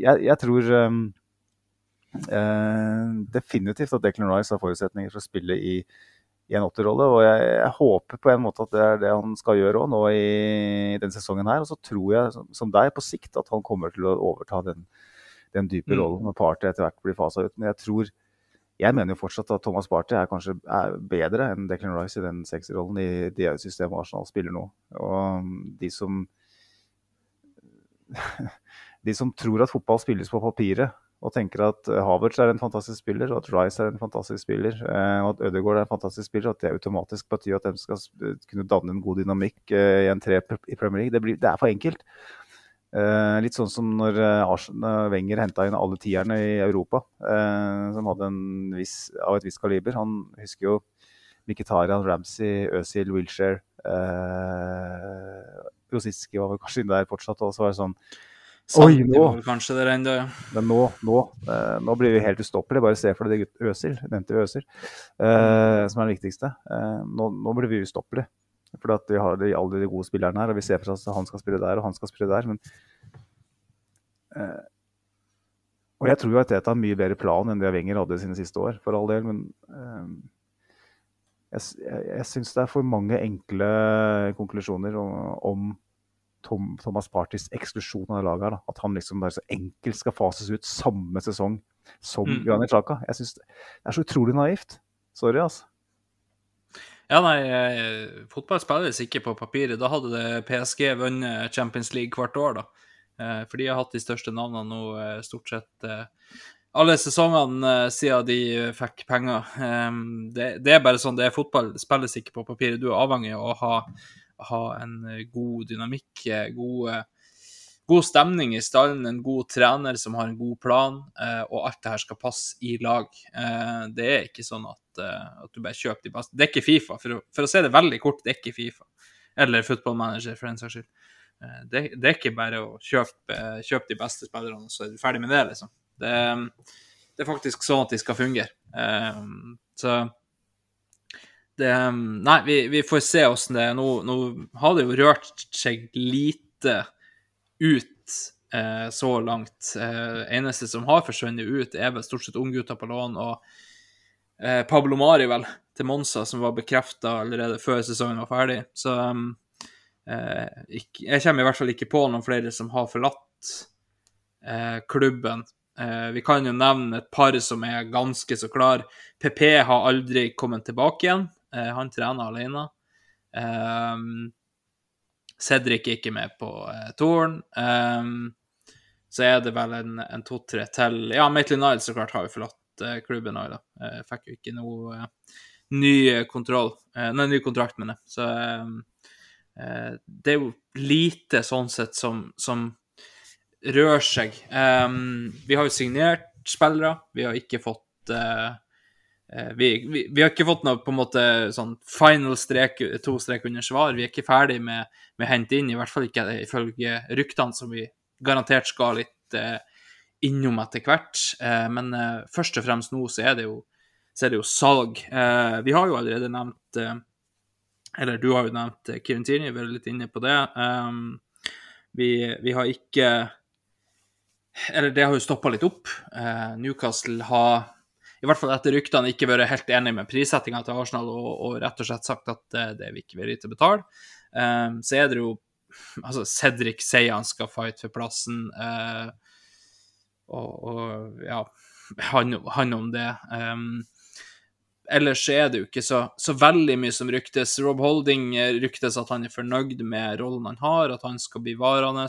jeg, jeg, tror um, uh, definitivt at Declan Rice har forutsetninger for å spille i, i en åtterrolle. Og jeg, jeg, håper på en måte at det er det han skal gjøre òg nå i, i denne sesongen her. Og så tror jeg, som, som deg, på sikt at han kommer til å overta den, den dype mm. rollen når Party etter hvert blir fasa ut. Men jeg tror jeg mener jo fortsatt at Thomas Party er kanskje er bedre enn Declan Rice i den sexrollen i det systemet Arsenal spiller nå. Og de som De som tror at fotball spilles på papiret, og tenker at eh, Havertz er en fantastisk spiller, og at Rice er en fantastisk spiller, eh, og at Ødegaard er en fantastisk spiller, og at det automatisk betyr at de skal kunne danne en god dynamikk eh, i en tre i Premier League, det, blir, det er for enkelt. Eh, litt sånn som når eh, Wenger henta inn alle tierne i Europa, eh, som hadde en viss, av et visst kaliber. Han husker jo Miketarian, Ramsey, Özil, Wilshere eh, Rosiski var vel kanskje inne der fortsatt. Og så var det sånn Oi, nå. kanskje det ennå, ja. Men nå, nå, eh, nå blir vi helt ustoppelige. Bare se for deg det Øsil, nevnte vi Øsil, eh, som er det viktigste. Eh, nå, nå blir vi ustoppelige. For vi har de, alle de gode spillerne her, og vi ser for oss at han skal spille der og han skal spille der. Men, eh, og jeg tror jo at Teta har mye bedre plan enn det Wenger hadde sine siste år, for all del. Men eh, jeg, jeg, syns det er for mange enkle konklusjoner om, om Tom, Thomas Partys eksklusjon av det laget her. Da. At han liksom bare så enkelt skal fases ut samme sesong som Mm. Granit Xhaka. Jeg synes det er så utrolig naivt. Sorry, altså. Ja, nei, eh, fotball spilles ikke på papiret. Da hadde det PSG vunnet Champions League hvert år, da. Eh, for de har hatt de største navnene nå eh, stort sett alle sesongene siden de fikk penger. Eh, det, det er bare sånn det er. Fotball spilles ikke på papiret. Du er avhengig av å ha, ha en god dynamikk, eh, god, stemning i stallen, en god trener som har en god plan, eh, og alt det her skal passe i lag. Eh, det er ikke sånn at, eh, at du bare kjøper de beste. Det er ikke Fifa, for å, for å si det veldig kort, det er ikke Fifa. Eller fotballmanager, for den saks skyld. Det, det er ikke bare å kjøpe, kjøpe de beste spillerne, så er du ferdig med det, liksom. Det, det er faktisk sånn at de skal fungere. Så det Nei, vi, vi får se åssen det er. Nå, nå har det jo rørt seg lite ut eh, så langt. Eh, eneste som har forsvunnet ut, er vel stort sett unggutter på lån og eh, Pablo Mari, vel, til Monza, som var bekrefta allerede før sesongen var ferdig. Så um, eh, ikk- jeg kommer i hvert fall ikke på noen flere som har forlatt eh, klubben. Eh, vi kan jo nevne et par som er ganske så klar. PP har aldri kommet tilbake igjen. Han trener alene. Um, Cedric er ikke med på uh, touren. Um, så er det vel en, en to-tre til. Ja, Maitland Niles så klart har jo forlatt uh, klubben òg, da. Uh, fikk jo ikke noe uh, ny kontroll, eh, nei, ny kontrakt med det. Så eh, eh, det er jo lite sånn sett som, som rører seg. Um, vi har jo signert spillere, vi har ikke fått eh, eh, vi, vi, vi har ikke fått noe på en måte sånn final strek, to strek under svar. Vi er ikke ferdig med, med hente inn, i hvert fall ikke ifølge ryktene som vi garantert skal litt eh, innom etter hvert. Eh, men eh, først og fremst nå så er det jo, er det jo salg. Eh, vi har jo allerede nevnt eh, Eller du har jo nevnt eh, Kieran Tierney, vi er litt inne på det. Vi, vi har ikke Eller det har jo stoppa litt opp. Eh, Newcastle har i hvert fall etter ryktene ikke vært helt enig med prissettinga til Arsenal og, og rett og slett sagt at uh, det er vi ikke villige til å betale. Um, så er det jo Altså, Cedric sier han skal fight for plassen, uh, og, og ja han, han om det. Um, ellers er det jo ikke så, så veldig mye som ryktes. Rob Holding eh, ryktes at han er fornøyd med rollen han har, at han skal bli varende.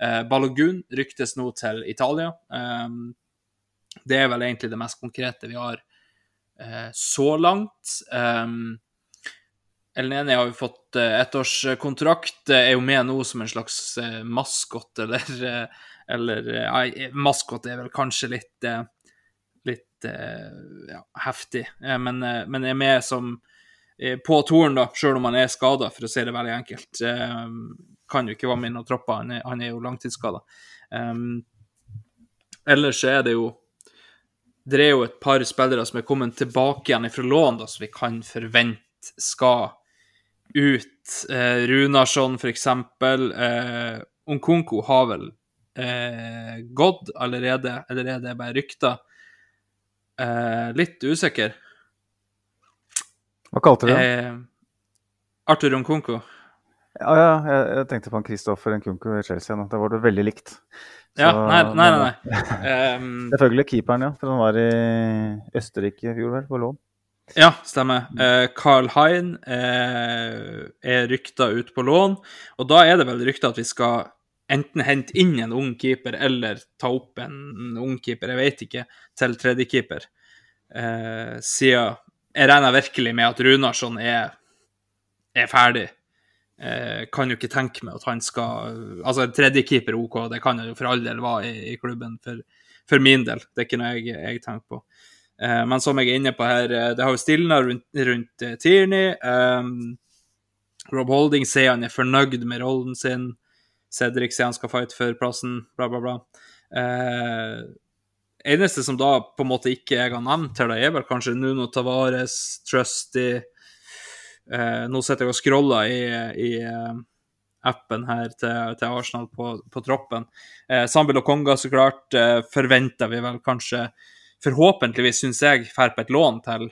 Eh, Balogun ryktes nå til Italia. Um, det er vel egentlig det mest konkrete vi har eh, så langt. Um, Elneni har jo fått eh, ettårskontrakt, er jo med nå som en slags eh, maskot, eller, eh, eller eh, maskot er vel kanskje litt eh, litt eh, ja, heftig, eh, men, men er med som på turen, da, sjøl om han er skada, for å si det veldig enkelt. Eh, kan jo ikke være med i noen tropper, han er, han er jo langtidsskada. Um, ellers så er det jo det er jo et par spillere som er kommet tilbake igjen fra lån, da, som vi kan forvente skal ut. Eh, Runarsson, for eksempel. Eh, Onkonko har vel eh, gått allerede, eller er det bare rykter? Eh, litt usikker. Hva kalte du det? Eh, Arthur Onkonko. Ja, ja, jeg, jeg tenkte på han Kristoffer Nkunku i Chelsea. nå. Var det veldig likt. Ja, nei, nei, nei. nei. Um, Selvfølgelig keeperen, ja. For han var i Østerrike i fjor, vel, på lån. Ja, stemmer. Uh, Carl Hein uh, er rykta ut på lån, og da er det vel rykta at vi skal enten hente inn en ung keeper eller ta opp en ung keeper, jeg vet ikke, til tredjekeeper. Uh, siden jeg regner virkelig med at Runarsson er, er ferdig. Eh, kan jo ikke tenke meg at han skal Altså, tredjekeeper OK, det kan han jo for all del være i, i klubben, for, for, min del. Det er ikke noe jeg, jeg tenker på. Eh, men som jeg er inne på her, eh, det har jo stilna rundt, rundt uh, Tierney. Um, Rob Holding sier han er fornøyd med rollen sin. Cedric sier han skal fight for plassen, bla, bla, bla. Eh, eneste som da på en måte ikke jeg har nevnt her, da er vel kanskje Nuno Tavares, Trusty eh, Nå sitter jeg og scroller i, i uh, appen her til, til Arsenal på, på troppen. Eh, Sambil og Konga, så klart, eh, forventer vi vel kanskje Forhåpentligvis, syns jeg, drar på et lån til.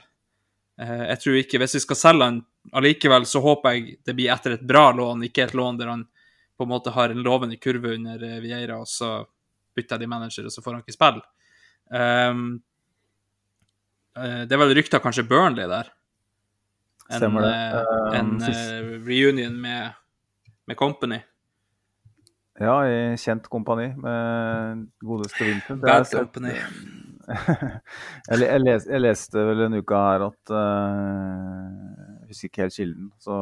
Eh, jeg tror ikke Hvis vi skal selge han allikevel, så håper jeg det blir etter et bra lån, ikke et lån der han på en måte har en lovende kurve under eh, Vieira, og så bytter de manager, og så får han ikke spille. Um, det er vel rykter kanskje Burnley der. En. Um, en uh, reunion med, med, Company. Ja, i kjent kompani med godeste Vincent. Bad Company. jeg, jeg, les, jeg, leste vel en uke her at uh, Jeg husker ikke helt kilden. så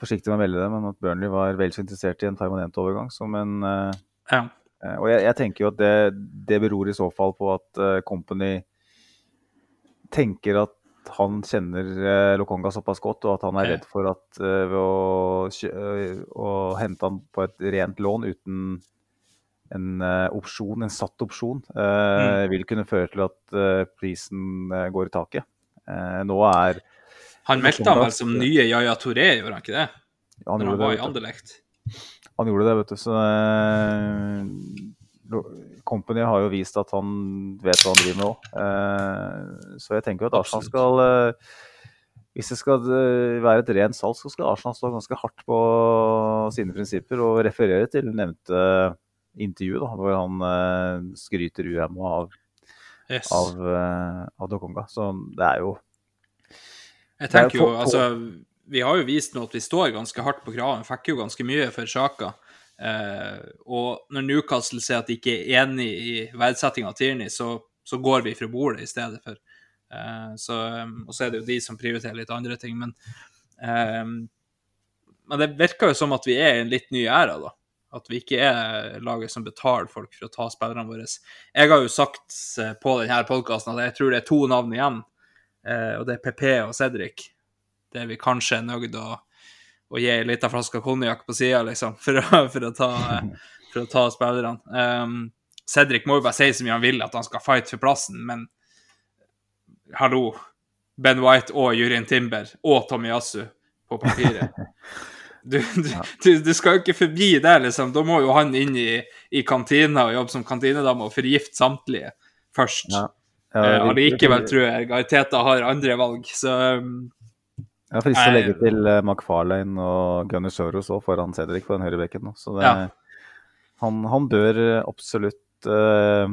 forsiktig med å melde det, men at Burnley var vel så interessert i en permanent overgang som en uh, ja. uh, Og jeg, jeg, tenker jo at det, det, beror i så fall på at Company tenker at han kjenner Lokonga såpass godt, og at han er redd for at ved å, å, hente han på et rent lån uten en opsjon, en satt opsjon, mm. vil kunne føre til at prisen går i taket. nå er han meldte han vel som nye Yaya Touré, gjorde han ikke det? Ja, han Når han var det, i Anderlecht. Han gjorde det, vet du. Så Company har jo vist at han vet hva han driver med òg. Eh, så jeg tenker at Arsenal skal uh, Hvis det skal være et rent salg, så skal Arsenal stå ganske hardt på sine prinsipper og referere til nevnte intervju, da, hvor han skryter uhemma av, yes. av, av Dokonga. Så det er jo jeg tenker jo, altså Vi har jo vist nå at vi står ganske hardt på kraven. Fikk jo ganske mye for Sjaka. Eh, og når Newcastle sier at de ikke er enig i verdsettinga av Tierney, så, så, går vi fra bordet i stedet for. Eh, så, og så er det jo de som prioriterer litt andre ting. Men, eh, men det virker jo som at vi er i en litt ny æra, da. At vi ikke er laget som betaler folk for å ta spillerne våre. Jeg har jo sagt eh, på denne podkasten at jeg tror det er to navn igjen og det er PP og Cedric, det vi kanskje er nøyd å, å gi ei lita flaske konjakk på sida, liksom, for å, for, å ta, for å ta spillerne. Um, Cedric må jo bare si så mye han vil, at han skal fight for plassen, men hallo. Ben White og Jurien Timber og Tommy Yasu på papiret. Du, du, du, skal jo ikke forbi det, liksom. Da må jo han inn i, i kantina og jobbe som kantinedame og forgifte samtlige først. Ja. Ja, allikevel tror jeg Gariteta har andre valg, så um, Jeg har frist å legge til uh, McFarlane og Gunnar Soros òg foran Cedric på den høyrebekken. Så det, ja. han, han, bør absolutt uh,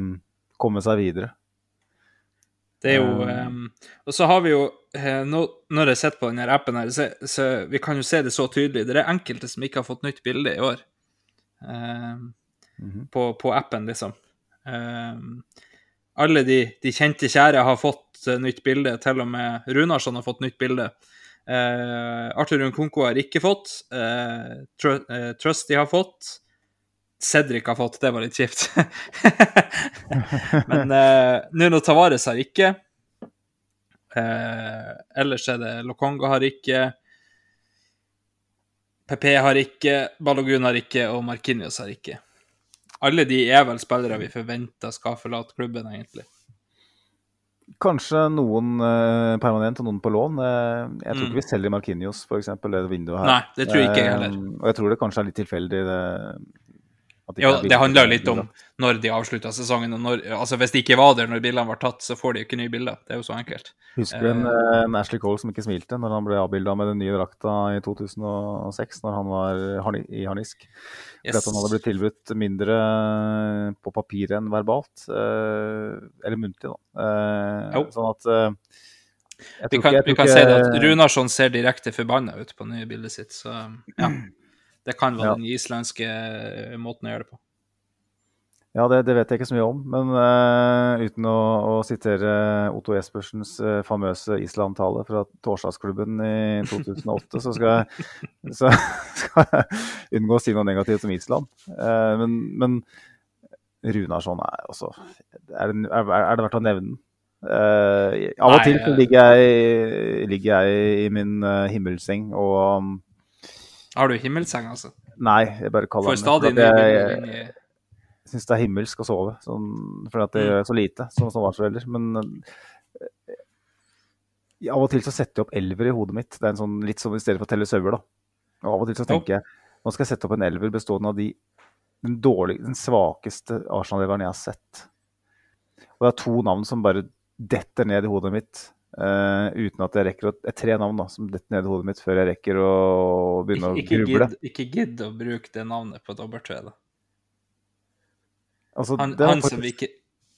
komme seg videre. Det er jo um, Og så har vi jo nå, Når jeg sitter på denne appen her, så, så, vi kan jo se det så tydelig. Det er enkelte som ikke har fått nytt bilde i år. Mm -hmm. på, på, appen, liksom. Um, alle de, de, kjente kjære har fått nytt bilde. Til og med Runarsson har fått nytt bilde. Uh, Arthur Unkonko har ikke fått. Uh, Tr Trusty har fått. Cedric har fått, det var litt kjipt. Men Nuno Tavares har ikke. ellers er det Lokonga har ikke. PP har ikke, Balogun har ikke, og Markinios har ikke alle de er vel spillere vi forventer skal forlate klubben, egentlig. Kanskje noen eh, permanent og noen på lån. Eh, jeg tror mm. ikke vi selger Markinios, f.eks. det vinduet her. Nei, det tror jeg ikke jeg heller. Eh, og jeg tror det kanskje er litt tilfeldig. Det, ja, det handler jo litt om når de avslutta sesongen. når, altså Hvis de ikke var der når bildene var tatt, så får de ikke nye bilder. Det er jo så enkelt. Husker du en, uh, en Ashley Cole som ikke smilte når han ble avbilda med den nye drakta i 2006, når han var i harnisk? Yes. Fordi at han hadde blitt tilbudt mindre på papiret enn verbalt. Eller muntlig, da. Jo. sånn at vi kan, vi kan si det at Runarsson ser direkte forbanna ut på nye bildet sitt, så ja. Det kan være Ja. den islandske eh, måten å gjøre det på. Ja, det, det vet jeg ikke så mye om. Men uh, uten å, å sitere Otto Espersens uh, famøse Island-tale fra torsdagsklubben i 2008, så skal jeg, så skal jeg unngå å si noe negativt om Island. Uh, men, men Runarsson er også Er det, er, er det verdt å nevne den? Eh, av og Nei, til så eh. ligger jeg, ligger jeg i min eh, himmelseng og um, Har du himmelseng, altså? Nei, jeg bare kaller den det. for at jeg- inn jeg syns det er himmelsk å sove, sånn, fordi at det Mm. gjør så lite som småbarnsforelder. Men eh, av og til så setter jeg opp elver i hodet mitt. Det er en sånn, litt som i stedet for å telle sauer, da. Og av og til så tenker jeg nå skal jeg sette opp en elver bestående av de, den, dårlige, den svakeste Arsenal-elveren jeg har sett. Og det er to navn som bare detter ned i hodet mitt. Eh, uten at jeg rekker å Det er tre navn da, som detter ned i hodet mitt før jeg rekker å begynne Ikke, å gruble. gidd, ikke gidd å bruke det navnet på W, da. Altså, Han, det han faktisk- som ikke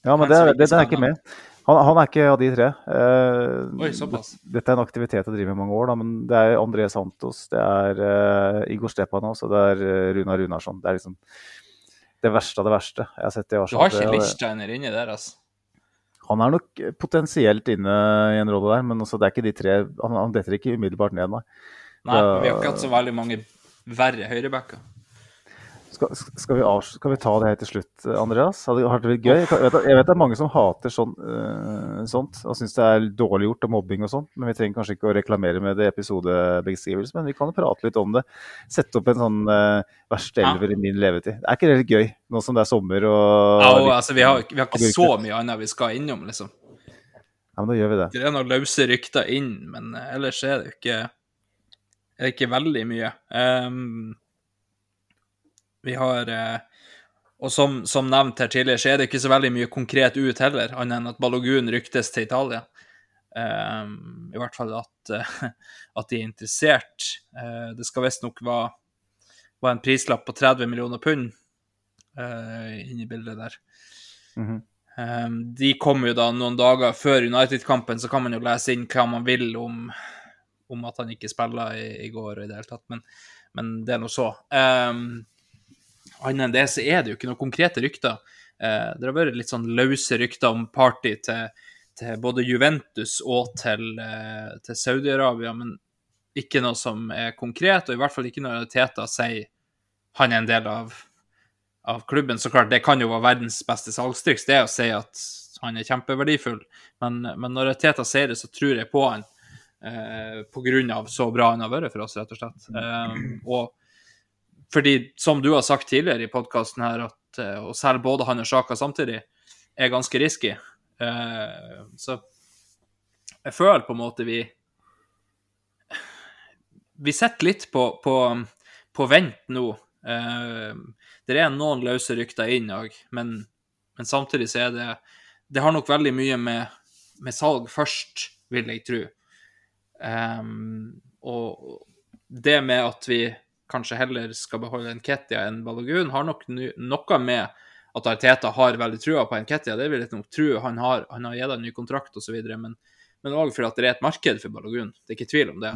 Ja, men det, det, ikke det, den er ikke med. Han, han er ikke av de tre. Uh, Oi, såpass. Dette er en aktivitet jeg driver med i mange år, da, men det er André Santos, det er uh, Igor Stepanos og det er Runa Runar Runarsson. Det er liksom det verste av det verste jeg har sett i Du har ikke Lichsteiner inni der, altså. Han er nok potensielt inne i en rolle der, men også, det er ikke de tre Han, han detter ikke umiddelbart ned, nei. Nei, vi har ikke hatt så veldig mange verre høyrebacker. Skal, skal, vi skal vi ta det her til slutt, Andreas? Hadde hadde det vært gøy? Jeg vet, jeg vet det er mange som hater sånn, uh, sånt og syns det er dårlig gjort og mobbing og sånn, men vi trenger kanskje ikke å reklamere med det i episodebeskrivelsen, men vi kan jo prate litt om det. Sette opp en sånn uh, verste Ja. i min levetid. Det Er ikke det litt gøy, nå som det er sommer og Ja, og, litt- altså, vi, har, vi har ikke så mye annet vi skal innom, liksom. Ja, men da gjør vi det. Det er noen løse rykter inn, men eh, ellers er det jo ikke er det ikke veldig mye. Ehm, vi har eh, Og som, som nevnt her tidligere, så er det ikke så veldig mye konkret ut heller, annet enn at Balogun ryktes til Italia. Um, I hvert fall at, eh, at de er interessert. Uh, det skal visstnok være, være en prislapp på 30 millioner pund uh, inni bildet der. Mhm. Um, de kommer jo da noen dager før United-kampen, så kan man jo lese inn hva man vil om, om at han ikke spiller i, i går i det hele tatt, men, men det er nå så. Um, Annet enn det så er det jo ikke noen konkrete rykter. Eh, det har vært litt sånn løse rykter om party til, til både Juventus og til, eh, til Saudi-Arabia, men ikke noe som er konkret, og i hvert fall ikke når Teta sier han er en del av av klubben. Så klart, det kan jo være verdens beste salgstriks, det å si at han er kjempeverdifull. Men, men når Teta sier det, så tror jeg på han. Eh, av så bra han har vært for oss, rett og slett. Eh, og fordi, som du har sagt tidligere i podkasten her, at uh, å selge både han og Sjaka samtidig er ganske risky. Uh, så jeg føler på en måte vi Vi sitter litt på, på, på vent nå. Uh, det er noen løse rykter inn men, men samtidig så er det Det har nok veldig mye med, med salg først, vil jeg tro. Um, og det med at vi kanskje heller skal beholde Nketia enn Balogun, har nok noe med at Arteta har veldig trua på Nketia. Det vil jeg nok tro. Han har, han har gitt ham ny kontrakt osv., men men òg fordi det er et marked for Balogun. Det er ikke tvil om det.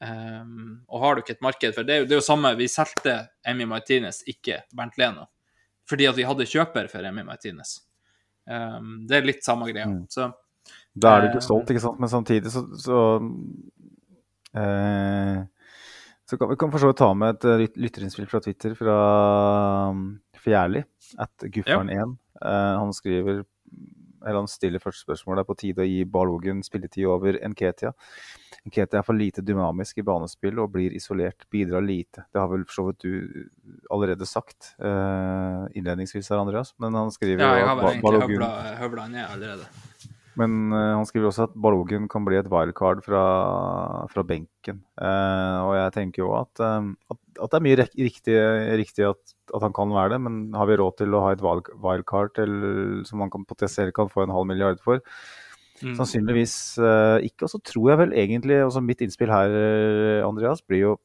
Um, og har du ikke et marked for det, er jo- det er jo samme Vi solgte Emmy Martinez, ikke Bernt Leno, fordi at vi hadde kjøper for Emmy Martinez. Um, det er litt samme greia. Mm. Så Da er du ikke stolt, ikke sant? Men samtidig så, så eh, Så kan vi kan for så vidt ta med et eh, lyt- lytterinnspill fra Twitter fra um, Fjærli, at Gufferen1. Eh, han skriver eller han stiller første spørsmål. Det er på tide å gi Balogun spilletid over Nketia. Nketia er for lite dynamisk i banespill og blir isolert. Bidrar lite. Det har vel for så vidt du allerede sagt uh, innledningsvis her, Andreas. Men han skriver ja, jeg jo har vel egentlig Balogun høvla, høvla ned allerede. Men uh, han skriver også at Balogun kan bli et wildcard fra, fra benken. Uh, og jeg tenker jo at, eh, at, at det er mye riktig, riktig at, at han kan være det, men har vi råd til å ha et wild- wildcard til, som man kan potensielt kan få en halv milliard for? Mm. Sannsynligvis uh, ikke. Og så tror jeg vel egentlig, også mitt innspill her, Andreas, blir jo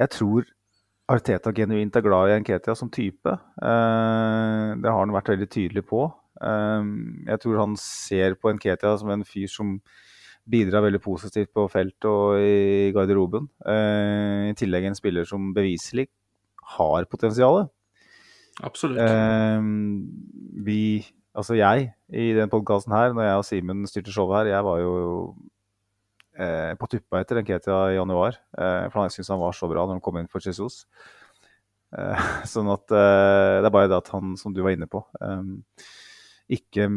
Jeg tror Arteta genuint er glad i Nketia som type. Det har han vært veldig tydelig på. Eh, jeg tror han ser på Nketia som en fyr som bidrar veldig positivt på felt og i garderoben. Eh, I tillegg en spiller som beviselig har potensial. Absolutt. Eh, vi, altså jeg, i den podkasten her, når jeg og Simen styrte showet her, jeg var jo eh, på tuppa etter Nketia i januar. For jeg syntes han var så bra når han kom inn for Jesus. Sånn at eh, det er bare det at han, som du var inne på, ikke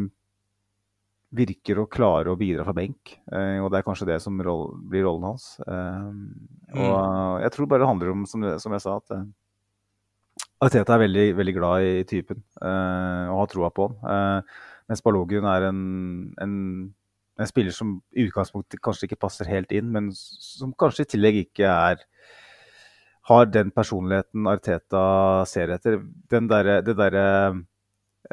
virker å klare å bidra fra benk. Eh, og det er kanskje det som roll, blir rollen hans. Eh, og jeg tror bare det handler om, som, som jeg sa, at eh, Arteta er veldig, veldig glad i typen eh, og har troa på han. Eh, mens Balogun er en, en, en spiller som i utgangspunktet kanskje ikke passer helt inn, men som kanskje i tillegg ikke er har den personligheten Arteta ser etter. Den derre der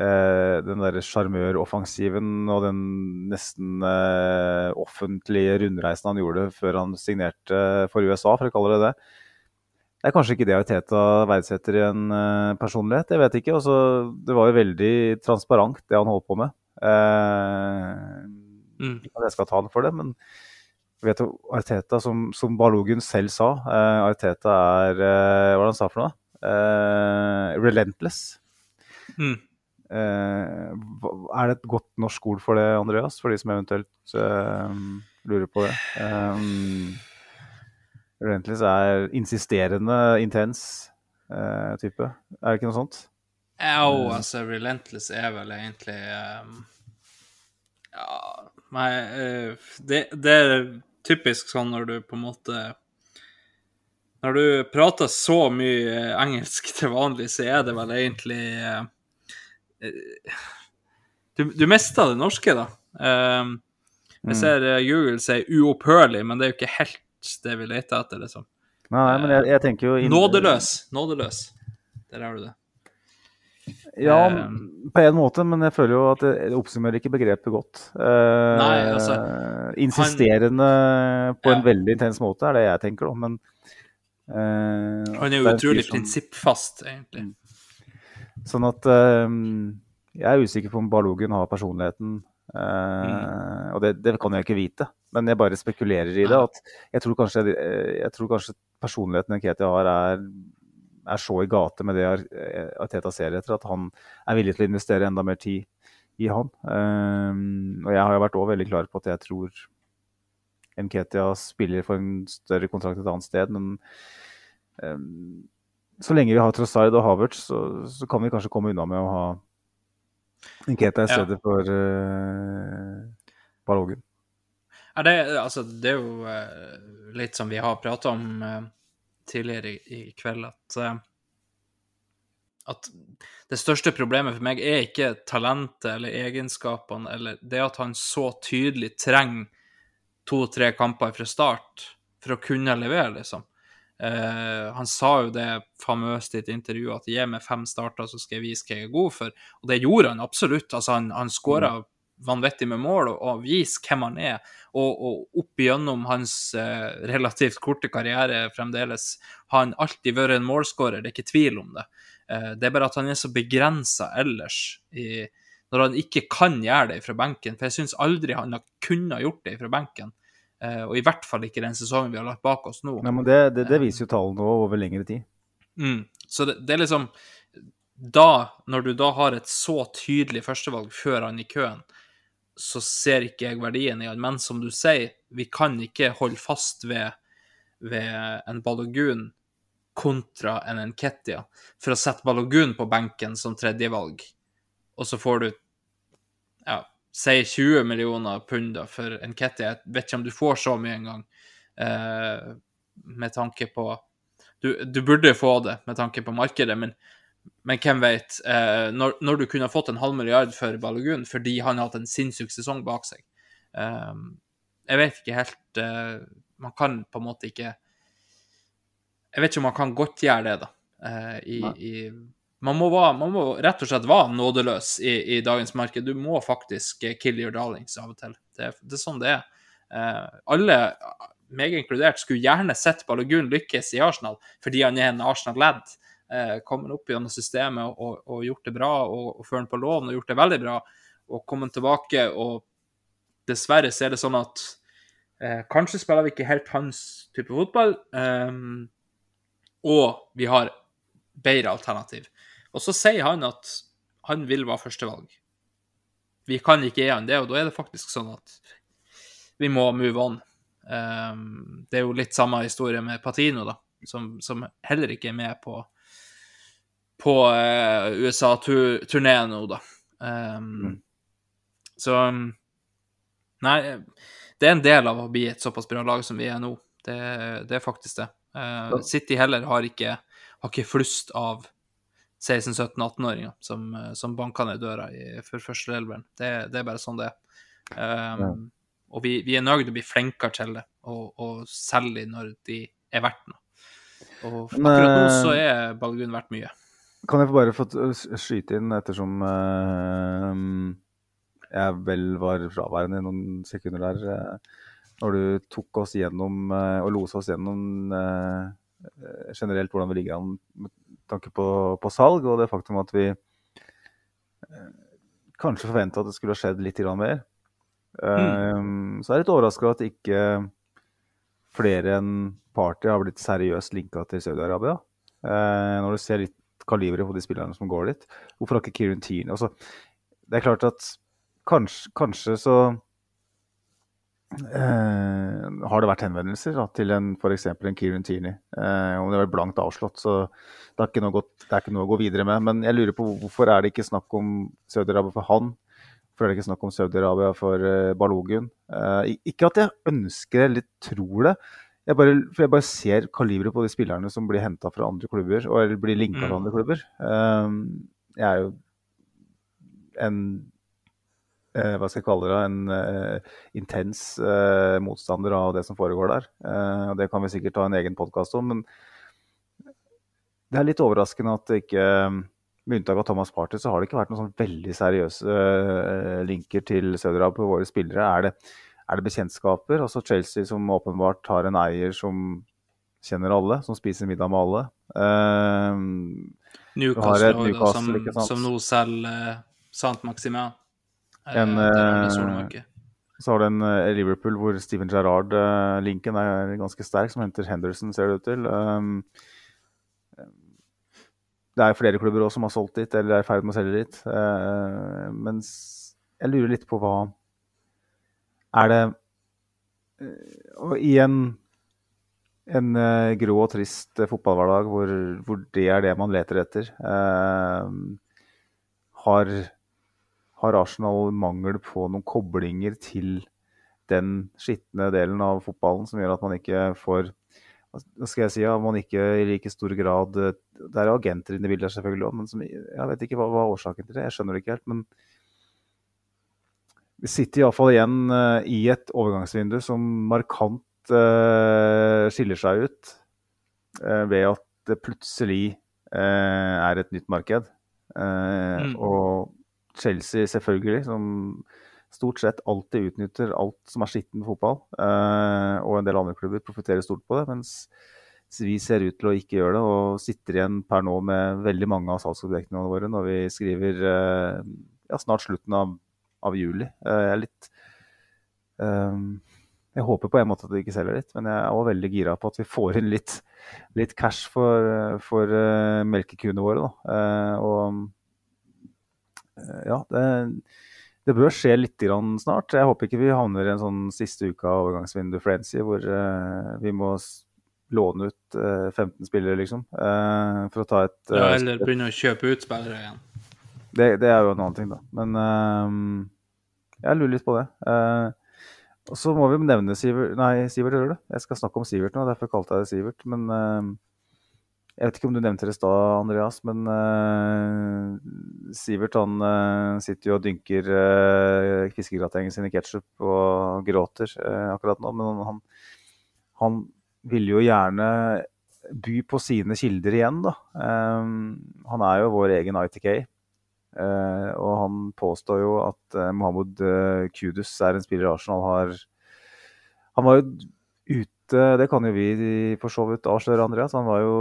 eh, den derre sjarmøroffensiven og den nesten eh, offentlige rundreisen han gjorde før han signerte for USA, for å kalle det det. Det er kanskje ikke det Arteta verdsetter i en eh, personlighet, jeg vet ikke. Også, det var jo veldig transparent, det han holdt på med. Eh, Mm. jeg skal ta han for det, men vet du, Arteta, som, som Balogun selv sa eh, Arteta er eh, Hva var det han sa for noe? Eh, relentless. Mm. Eh, er det et godt norsk ord for det, Andreas? For de som eventuelt eh, lurer på det. Um, relentless er insisterende, intens eh, type. Er det ikke noe sånt? Au, altså, Relentless er vel egentlig um, Ja, nei eh, det, det er typisk sånn når du på en måte Når du prater så mye eh, engelsk til vanlig, så er det vel egentlig eh, eh, Du, du mista det norske, da. Um, jeg ser eh, Google sier uopphørlig, men det er jo ikke helt det vi leter etter, liksom. Nei, men jeg, jeg tenker jo inn- Nådeløs. Nådeløs. Der har du det. Ja, Eh, på en måte, men jeg føler jo at det, oppsummerer ikke begrepet godt. Eh, Nei, altså, Insisterende på en Ja. veldig intens måte er det jeg tenker, da. Men eh, Han er jo utrolig som- prinsippfast, egentlig. Sånn at eh, jeg er usikker på om Barlogen har personligheten. eh, Mm. Og det, det kan jeg ikke vite, men jeg bare spekulerer i det. At jeg, tror kanskje, eh, jeg tror kanskje personligheten Ketil har, er, er så i gate med det Ar- Arteta ser etter, at han er villig til å investere enda mer tid i han. Eh, og jeg har jo vært også veldig klar på at jeg tror Nketia spiller for en større kontrakt et annet sted, men eh, så lenge vi har Trossard og Havertz, så, så kan vi kanskje komme unna med å ha Nketa i Ja. stedet for uh, Balogun. Ja, det, altså, det er jo uh, litt som vi har prata om uh, tidligere i, i kveld, at uh, at det største problemet for meg er ikke talentet eller egenskapene, eller det at han så tydelig trenger to-tre kamper fra start for å kunne levere, liksom. Eh, han sa jo det famøst i et intervju, at gi meg fem starter, så skal jeg vise hva jeg er god for. Og det gjorde han absolutt. Altså, han, han skåra vanvittig med mål og, og vise hvem han er. Og, og opp igjennom hans uh, relativt korte karriere fremdeles har han alltid vært en målskårer, det er ikke tvil om det. Uh, det er bare at han er så begrensa ellers i, når han ikke kan gjøre det fra benken. For jeg syns aldri han har kunnet gjort det fra benken. Eh, og i hvert fall ikke den sesongen vi har lagt bak oss nå. Nei, men det, det, det viser jo tallene over lengre tid. Mm. Så det, det er liksom Da, når du da har et så tydelig førstevalg før han i køen, så ser ikke jeg verdien i han. Men som du sier, vi kan ikke holde fast ved, ved en Balogun kontra en Enketia for å sette Balogun på benken som tredjevalg, og så får du ja, si 20 millioner pund da, for en Ketty. Jeg vet ikke om du får så mye engang, eh, med tanke på du, du burde få det med tanke på markedet, men, men hvem vet? Eh, når, når du kunne fått en halv milliard for Balogun fordi han har hatt en sinnssyk sesong bak seg eh, Jeg vet ikke helt eh, Man kan på en måte ikke Jeg vet ikke om man kan godtgjøre det, da. Eh, i, i, man, må være, man må rett og slett være nådeløs i, i dagens marked. Du må faktisk kill your darlings av og til. Det, det er sånn det er. Eh, alle meg inkludert, skulle gjerne sett Balogun lykkes i Arsenal, fordi han er en Arsenal-ledd. Eh, kommet opp gjennom systemet og, og gjort det bra, og, og ført på lån og gjort det veldig bra. Og kommet tilbake, og dessverre så er det sånn at Eh, kanskje spiller vi ikke helt hans type fotball, eh, og vi har bedre alternativ. Og så sier han at han vil være førstevalg. Vi kan ikke gi han det, og da er det faktisk sånn at vi må move on. Um, det er jo litt samme historie med Patino, da, som, som heller ikke er med på, på uh, USA-turneen nå, da. Um, mm. Så Nei, det er en del av å bli et såpass bra lag som vi er nå. Det, det er faktisk det. Uh, City heller har ikke, har ikke flust av 16-17-18-åringer som, eh, som banker ned døra i, for førsteelveren. Det, det er bare sånn det er. Um, ja. Og vi, vi, er nødt til å bli flinkere til det, og, og selge når de er verdt noe. Og akkurat nå så eh, er Balgun verdt mye. Kan jeg bare få skyte inn, ettersom uh, jeg vel var fraværende i noen sekunder der. Uh, når du tok oss gjennom uh, og losa oss gjennom generelt hvordan vi ligger an tanke på, på, salg, og det faktum at vi kanskje forventa at det skulle ha skjedd litt mer. Mm. Så er jeg litt overraska at ikke flere enn Party har blitt seriøst linka til Saudi-Arabia. Uh, når du ser litt kaliberet på de spillerne som går dit. Hvorfor har ikke Kieran Tierney altså, Det er klart at kanskje, kanskje så uh, har det vært henvendelser da, til en f.eks. en Kieran Tierney. Uh, om det var blankt avslått, så det er, godt, det er, ikke noe å gå videre med. Men jeg lurer på hvorfor er det ikke snakk om Saudi-Arabia for han? Hvorfor er det ikke snakk om Saudi-Arabia for Balogun? ikke at jeg ønsker eller tror det, jeg bare, for jeg bare ser kaliberet på de spillerne som blir henta fra andre klubber, eller blir linka mm. til andre klubber. Um, jeg er jo en uh, Hva skal jeg kalle det? En eh, intens eh, motstander av det som foregår der. og Det kan vi sikkert ta en egen podkast om, men det er litt overraskende at det ikke med unntak av Thomas Party, så har det ikke vært noen sånn veldig seriøse linker til Søderhav på våre spillere. Er det, er det bekjentskaper. Altså Chelsea som åpenbart har en eier som kjenner alle, som spiser middag med alle. Uh, Newcastle, Newcastle som, som, nå selger uh, Sant Maximin. En, uh, så har du en uh, Liverpool hvor Steven Gerrard-linken er ganske sterk, som henter Henderson, ser det ut til. Um, det er flere klubber også som har solgt dit, eller er i ferd med å selge dit. mens jeg lurer litt på hva er det Og i en, en grå og trist fotballhverdag hvor, hvor, det er det man leter etter, har, har, Arsenal mangel på noen koblinger til den skitne delen av fotballen som gjør at man ikke får hva skal jeg si, at man ikke i like stor grad Det er agenter inne i bildet selvfølgelig òg, men som, jeg vet ikke hva, hva årsaken til det Jeg skjønner det ikke helt. men vi sitter iallfall igjen uh, i et overgangsvindu som markant uh, skiller seg ut uh, ved at det plutselig er et nytt marked. Mm. Og Chelsea selvfølgelig, som stort sett alltid utnytter alt som er skitten fotball, og en del andre klubber profitterer stort på det. mens vi ser ut til å ikke gjøre det, og sitter igjen per nå med veldig mange av salgsobjektene våre når vi skriver ja, snart slutten av av juli. Eh, jeg er litt um, Jeg håper på en måte at de ikke selger litt, men jeg er også veldig gira på at vi får inn litt, litt cash for, for uh, melkekuene våre. Da. Uh, og ja, det, det, bør skje litt snart. Jeg håper ikke vi havner i en sånn siste uke av overgangsvindu frenzy hvor vi må låne ut 15 spillere, liksom. for å ta et Ja, eller begynne å kjøpe ut spillere igjen. Det, det, er jo en annen ting, da. Men jeg lurer litt på det. Og så må vi nevne Sivert Nei, Sivert hører det. Jeg skal snakke om Sivert nå, derfor kalte jeg det Sivert. Men jeg vet ikke om du nevnte det i stad, Andreas, men Sivert han sitter jo og dynker uh, fiskegratengen sin i ketsjup og gråter akkurat nå. Men han, han ville jo gjerne by på sine kilder igjen, da. han er jo vår egen ITK. Uh, og han påstår jo at uh, Mohammed uh, Kudus er en spiller Arsenal har Han var jo ute Det kan jo vi for så vidt avsløre, Andreas. Han var jo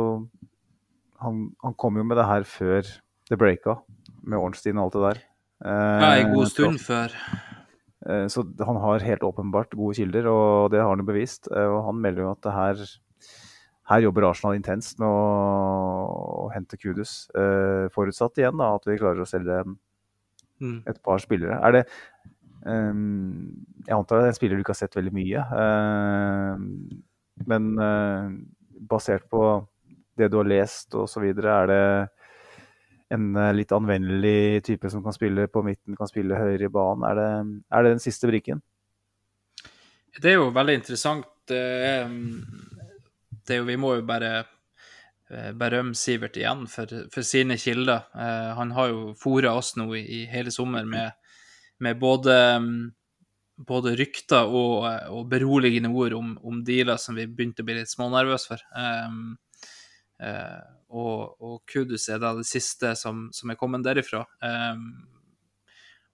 han, han, kom jo med det her før det breaka, med Ornstein og alt det der. ja, en god stund før. Eh, så han har helt åpenbart gode kilder, og det har han jo bevist. Eh, og han melder jo at det her, her jobber Arsenal intenst med å, å hente Kudus. Eh, forutsatt igjen da, at vi klarer å selge Mm. et par spillere. Er det um, Jeg antar det er en spiller du ikke har sett veldig mye. Uh, men uh, basert på det du har lest osv., er det en eh, litt anvendelig type som kan spille på midten, kan spille høyere i banen? Er det, er det den siste brikken? Det er jo veldig interessant. Det er, jo, vi må jo bare eh, berømme Sivert igjen for, for sine kilder. Eh, han har jo fôra oss nå i, i hele sommer med, med både, både rykter og, og beroligende ord om, om dealer som vi begynte å bli litt smånervøse for. Um, og, og Kudus er da det siste som, som er kommet derifra. Um,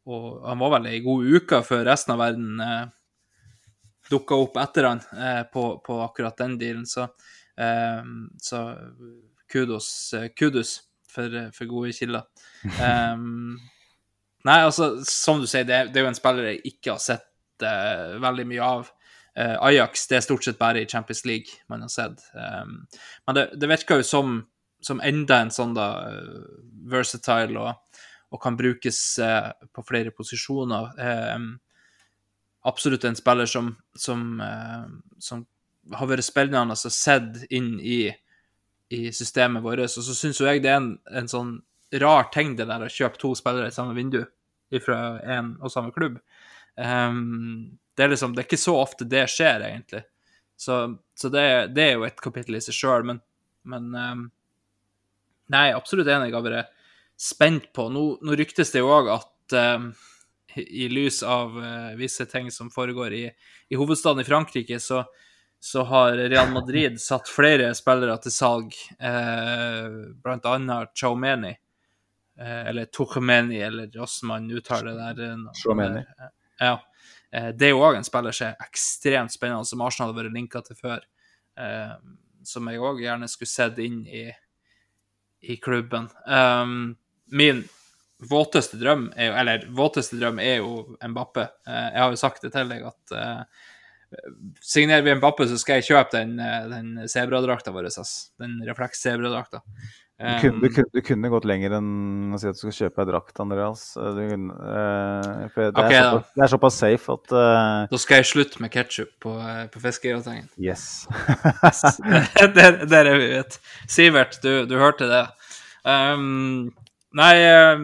og han var vel ei god uke før resten av verden eh, dukka opp etter han eh, på, på akkurat den dealen. Så, eh, så kudos, eh, kudos for, eh, for gode kilder. Eh, nei, altså, som du sier, det, det er jo en spiller jeg ikke har sett eh, veldig mye av. Eh, Ajax det er stort sett bare i Champions League man har sett. Um, men det, det virker jo som, som enda en sånn da eh, versatile og, og kan brukes uh, på flere posisjoner. Eh, absolutt en spiller som, som, uh, som har vært spennende altså sett inn i, i systemet vårt. Og så syns jeg det er en, en sånn rar ting, det der å kjøpe to spillere i samme vindu fra en og samme klubb. Ehm, det, er liksom, det er ikke så ofte det skjer, egentlig. Så, så det, det er jo et kapittel i seg sjøl, men, men um, Nei, absolutt enig. jeg har vært spent på. Nå, nå ryktes det jo òg at um, i lys av uh, visse ting som foregår i, i hovedstaden i Frankrike, så, så har Real Madrid satt flere spillere til salg, uh, blant annet Chaumeni, Uh, eller Tuchemeni, eller hvordan man uttaler det der. eh, Tchouameni. eh, Ja. Eh, det er jo òg en spiller som er ekstremt spennende, som Arsenal har vært linka til før. Eh, som jeg òg gjerne skulle sett inn i, i klubben. Um, min våteste drøm er jo Eller våteste drøm er jo Mbappe. Eh, jeg har jo sagt det til deg at eh, signerer vi Mbappe, så skal jeg kjøpe den, eh, den sebradrakta vår. Den refleks-sebradrakta. Du kunne, du, kunne, du kunne gått lenger enn å si at du skal kjøpe ei drakt, Andreas. Du, kunne, uh, det, okay, er såpass, det er såpass safe at uh, Da skal jeg slutte med ketsjup på, eh, på fiskegratengen. Yes. der, der er vi, vet Sivert, du, du hørte det. Um, nei, eh,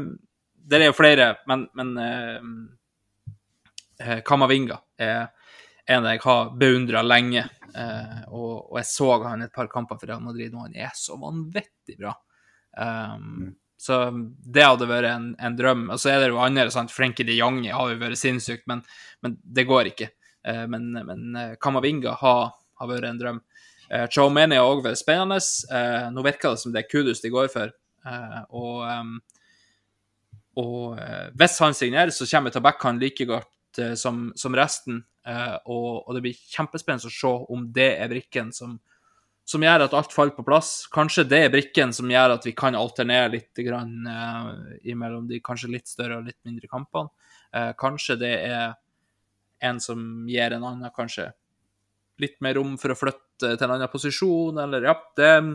det er jo flere, men, men eh, eh, Kamavinga er en jeg har beundra lenge. Uh, og, og jeg så han et par kamper for Real Madrid, og han er så vanvittig bra. Um, Så det hadde vært en, en drøm. Og så er det jo andre, sant. Frenkie de Jong har jo vært sinnssykt, men, men det går ikke. Uh, men, men eh, Kamavinga har, har vært en drøm. Uh, Chomeni har òg vært spennende. Uh, nå virker det som det er Kudus de går for. Eh, og um, og eh, hvis han signerer, så kommer jeg til å backe han like godt eh, som, som resten. Eh, og, og det blir kjempespennende å se om det er brikken som, som gjør at alt faller på plass. Kanskje det er brikken som gjør at vi kan alternere litt grann, eh, mellom de kanskje litt større og litt mindre kampene. Eh, kanskje det er en som gir en annen kanskje litt mer rom for å flytte til en annen posisjon, eller ja, det er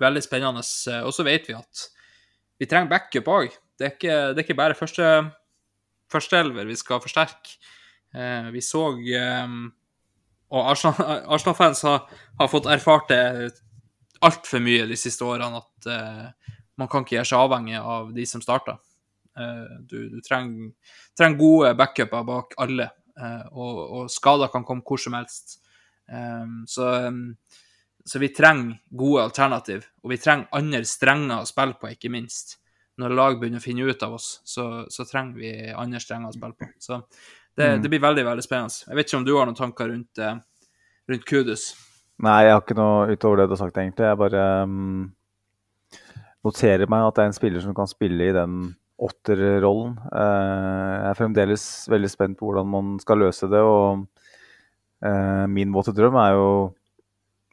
veldig spennende. Og så vet vi at vi trenger backup òg. Det, det er ikke bare første førsteelver vi skal forsterke. Eh, vi så eh, Og Arsenal- Arsenal-fans har, har fått erfart det altfor mye de siste årene at eh, man kan ikke gjøre seg avhengig av de som starter. Du du trenger, trenger gode backuper bak alle, og, og skader kan komme hvor som helst. Så, så vi trenger gode alternativ, og vi trenger andre strenger å spille på, ikke minst. Når lag begynner å finne ut av oss, så, så trenger vi andre strenger å spille på. Så det, det blir veldig veldig spennende. Jeg vet ikke om du har noen tanker rundt, eh, rundt Kudus? Nei, jeg har ikke noe utover det du har sagt, egentlig. Jeg bare um, noterer meg at det er en spiller som kan spille i den åtterrollen. Uh, jeg er fremdeles veldig spent på hvordan man skal løse det. og uh, Min våte drøm er jo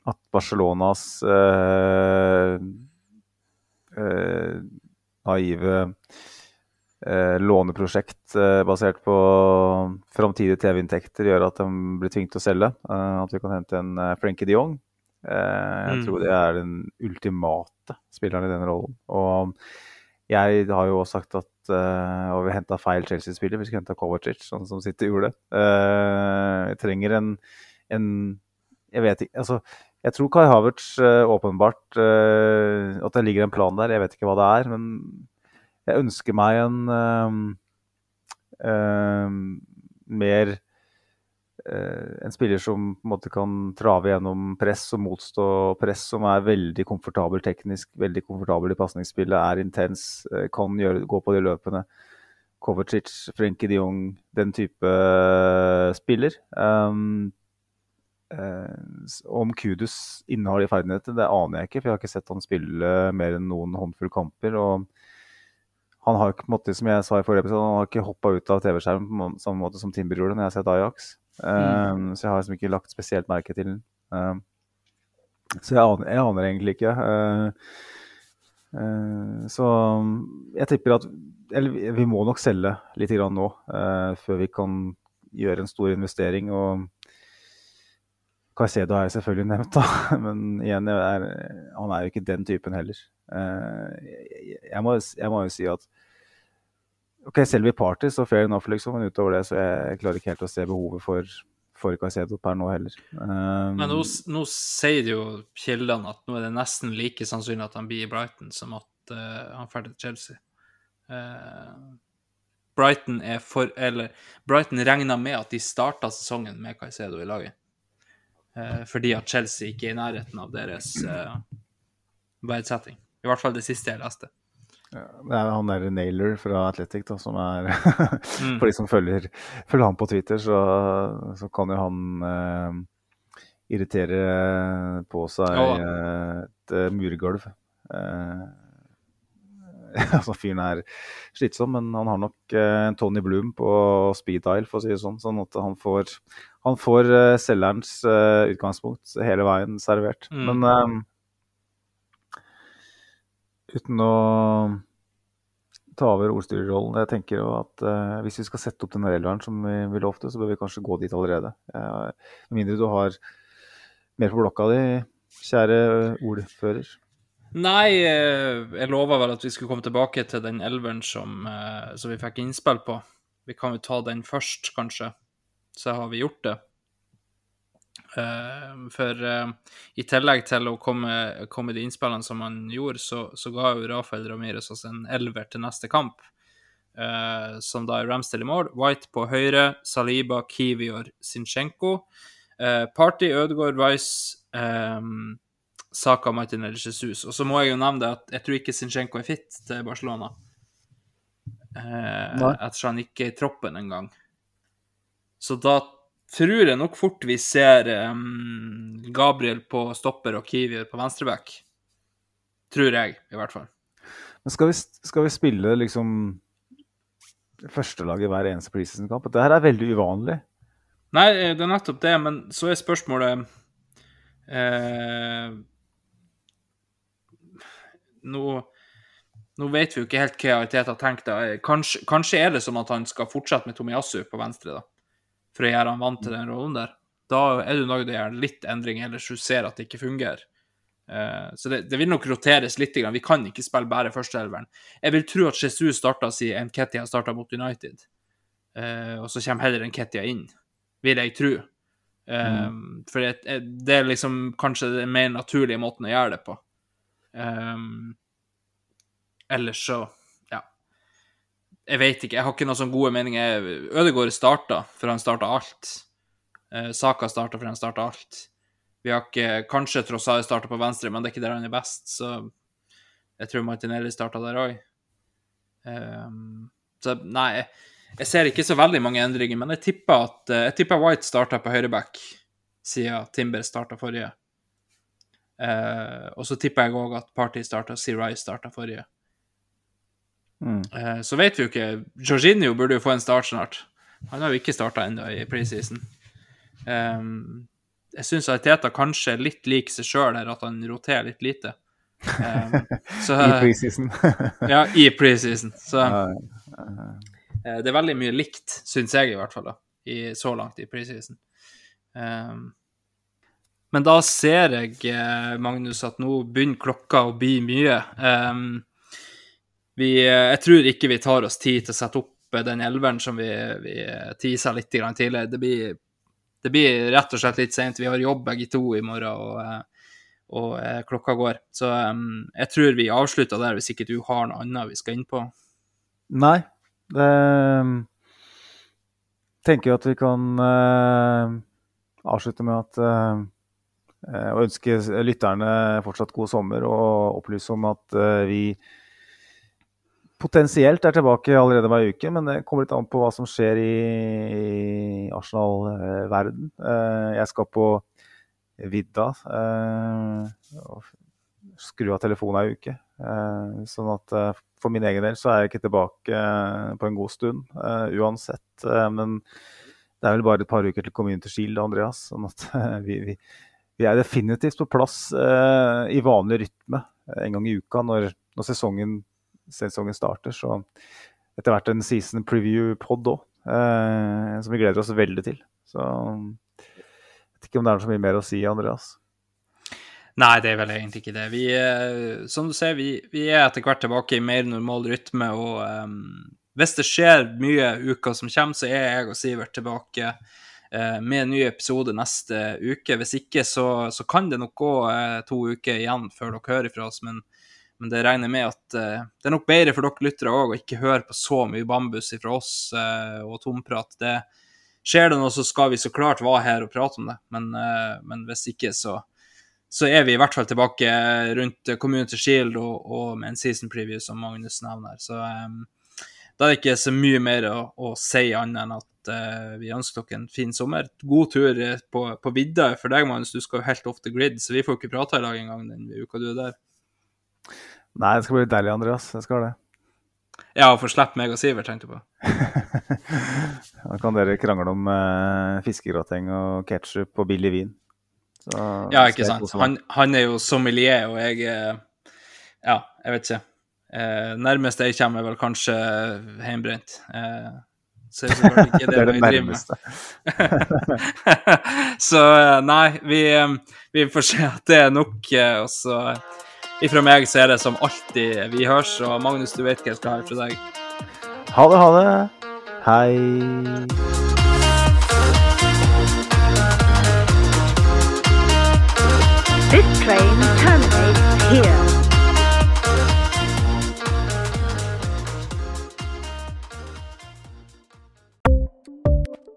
at Barcelonas uh, naive eh, låneprosjekt eh, basert på framtidige TV-inntekter gjør at de blir tvunget til å selge. Eh, at vi kan hente en uh, Frenkie de Jong. Eh, jeg Mm. tror det er den ultimate spilleren i den rollen. Og jeg har jo også sagt at eh, og vi henta feil Chelsea-spiller. Vi skulle henta Kovacic, sånn som City gjorde. Vi trenger en, en Jeg vet ikke altså, Jeg tror Kai Havertz eh, åpenbart eh, At det ligger en plan der. Jeg vet ikke hva det er. Men jeg ønsker meg en eh, mer En spiller som på en måte kan trave gjennom press og motstå press, som er veldig komfortabel teknisk, veldig komfortabel i pasningsspillet, er intens, kan gjøre, gå på de løpene. Kovacic, Frenkie de Jong, den type spiller. Um, om Kudus innehar de ferdighetene, det aner jeg ikke, for jeg har ikke sett han spille mer enn noen håndfull kamper. og han har ikke, på en måte, som jeg sa i forrige episode, han har ikke hoppa ut av TV-skjermen på samme måte som Timber gjorde når jeg har sett Ajax. Um, Så jeg har liksom ikke lagt spesielt merke til den. Um, så jeg aner, jeg aner egentlig ikke. Uh, uh, så jeg tipper at Eller vi- vi må nok selge litt grann nå, uh, før vi kan gjøre en stor investering. og Caicedo har jeg selvfølgelig nevnt, da. men igjen, er, han er jo ikke den typen heller. Uh, jeg, må, jeg må jo si at Ok, selv i Party, så fair enough, liksom. Men utover det så jeg klarer ikke helt å se behovet for, for Caicedo per nå heller. Um, Men nå, nå sier jo kildene at nå er det nesten like sannsynlig at han blir i Brighton som at uh, han drar til Chelsea. Eh, Brighton er for Eller Brighton regner med at de starta sesongen med Caicedo i laget. Eh, fordi at Chelsea ikke er i nærheten av deres uh, verdsetting. I hvert fall det siste jeg leste. Det er han der Naylor fra Athletic da, som er Mm. For de som følger, følger han på Twitter, så, så kan jo han eh, irritere på seg eh, et eh, murgulv. Eh, altså Fyren er slitsom, men han har nok eh, en Tony Bloom på speed dial, for å si det sånn. Sånn at han får, han får eh, selgerens eh, utgangspunkt hele veien servert. Mm. Men eh, uten å ta over ordstyrerrollen. Jeg tenker jo at uh, hvis vi skal sette opp den elveren som vi, vi lovte, så bør vi kanskje gå dit allerede. Med Med mindre du har mer på blokka di, kjære ordfører. Nei, eh, jeg lova vel at vi skulle komme tilbake til den elveren som, eh, som vi fikk innspill på. Vi kan jo ta den først, kanskje. Så har vi gjort det. Eh, For i tillegg til å komme, komme de innspillene som han gjorde, så, så ga jo Rafael Ramirez oss en elver til neste kamp. som da er Ramsdale i mål. White på høyre, Saliba, Kivior, Sinchenko. Party, Ødegaard, Rice, um, Saka, Martinelli, Jesus. Og så må jeg jo nevne det at jeg tror ikke Zinchenko er fit til Barcelona. Eh, ettersom han ikke er i troppen engang. Så da tror jeg nok fort vi ser um, Gabriel på stopper og Kiwi på venstreback. Tror jeg, i hvert fall. Men skal vi, skal vi spille liksom førstelaget hver eneste preseason-kamp? Det her er veldig uvanlig. Nei, eh, det er nettopp det, men så er spørsmålet eh, nå, nå vet vi jo ikke helt hva Ariteta har tenkt. Kanskje, kanskje er det som at han skal fortsette med Tomiyasu på venstre, da. For å gjøre han vant til den rollen der. Da er du nødt til å gjøre litt endring, ellers du ser at det ikke fungerer. Eh, så det, det vil nok roteres litt. Vi kan ikke spille bare førsteelveren. Jeg vil tro at Jesus starta siden Nketia starta mot United. Eh, og så kommer heller Nketia inn, vil jeg tro. Mm. For det, det er liksom kanskje den mer naturlige måten å gjøre det på. Um, ellers så Ja. Jeg vet ikke. Jeg har ikke noen sånne gode meninger. Ødegaard starta, for han starta alt. Uh, Saka starta, for han starta alt. Vi har ikke Kanskje Trossard starta på venstre, men det er ikke der han er best, så jeg tror Martinelli starta der òg. Um, så nei, jeg ser ikke så veldig mange endringer, men jeg tipper at eh, jeg tipper White starta på høyreback siden Timber starta forrige. Eh, og så tipper jeg òg at Party starta. Rice starta forrige. Mm. Eh, så vet vi jo ikke. Jorginho burde jo få en start snart. Han har jo ikke starta ennå i preseason. Um, jeg syns Teta kanskje er litt lik seg sjøl her, at han roterer litt lite. Um, så, I preseason. ja, i preseason. Så eh, det er veldig mye likt, syns jeg i hvert fall, da, i, så langt i preseason. Um, men da ser jeg, eh, Magnus, at nå begynner klokka å bli mye. Um, vi, eh, jeg tror ikke vi tar oss tid til å sette opp eh, den elveren som vi, vi tisa litt tidligere. Det blir, det blir rett og slett litt seint. Vi har jobb begge to i morgen, og, og klokka går. Så um, jeg tror vi avslutter der, hvis ikke du har noe annet vi skal inn på. Nei. Det tenker jo at vi kan uh, avslutte med at eh, eh, Å ønske lytterne fortsatt god sommer og opplyse om at eh, vi potensielt er tilbake allerede hver uke, men det kommer litt an på hva som skjer i, Arsenal-verden. Eh, jeg skal på vidda og skru av telefonen ei uke. Sånn at for min egen del så er jeg ikke tilbake på en god stund uansett. Men det er vel bare et par uker til Community Shield, Andreas. Sånn at vi, vi, vi er definitivt på plass eh, i vanlig rytme eh, en gang i uka når, når sesongen, sesongen starter. Så etter hvert en season preview-pod òg, eh, som vi gleder oss veldig til. Så jeg vet ikke om det er så mye mer å si, Andreas. Nei, det er vel egentlig ikke det. Vi, eh, som du ser, vi, vi er etter hvert tilbake i mer normal rytme, og em, hvis det skjer mye uka som kommer, så er jeg og Sivert tilbake eh, med en ny episode neste uke. Hvis ikke, så, så kan det nok gå eh, to uker igjen før dere hører fra oss, men, men det regner med at eh, det er nok bedre for dere lyttere òg å ikke høre på så mye bambus fra oss eh, og tomprat. Det, skjer det noe, så skal vi så klart være her og prate om det, men, eh, men hvis ikke, så så er vi i hvert fall tilbake rundt Community Shield og, og med en season preview, som Magnus nevner. Så um, da er det ikke så mye mer å, å si annet enn at uh, vi ønsker dere en fin sommer. God tur eh, på, på vidda for deg, Magnus. Du skal jo helt off the grid, så vi får ikke prata i lag engang den uka du er der. Nei, det skal bli deilig, Andreas. Jeg skal det. Ja, for slipp meg og Sivert, tenkte jeg på. Da kan dere krangle om uh, fiskegrateng og ketsjup og billig vin. Så Ja, ikke sant. Han, han er jo sommelier, og jeg Ja, jeg vet ikke. Eh, nærmest jeg kommer, er vel kanskje hjemmebrent. Eh, selvfølgelig ikke det, det er det nærmeste. så eh, nei, vi, eh, vi får se at det er nok. eh, Og så ifra meg så er det som alltid vi høres. Og Magnus, du vet hva jeg skal ha fra deg. Ha det, ha det. Hei. This train terminates here.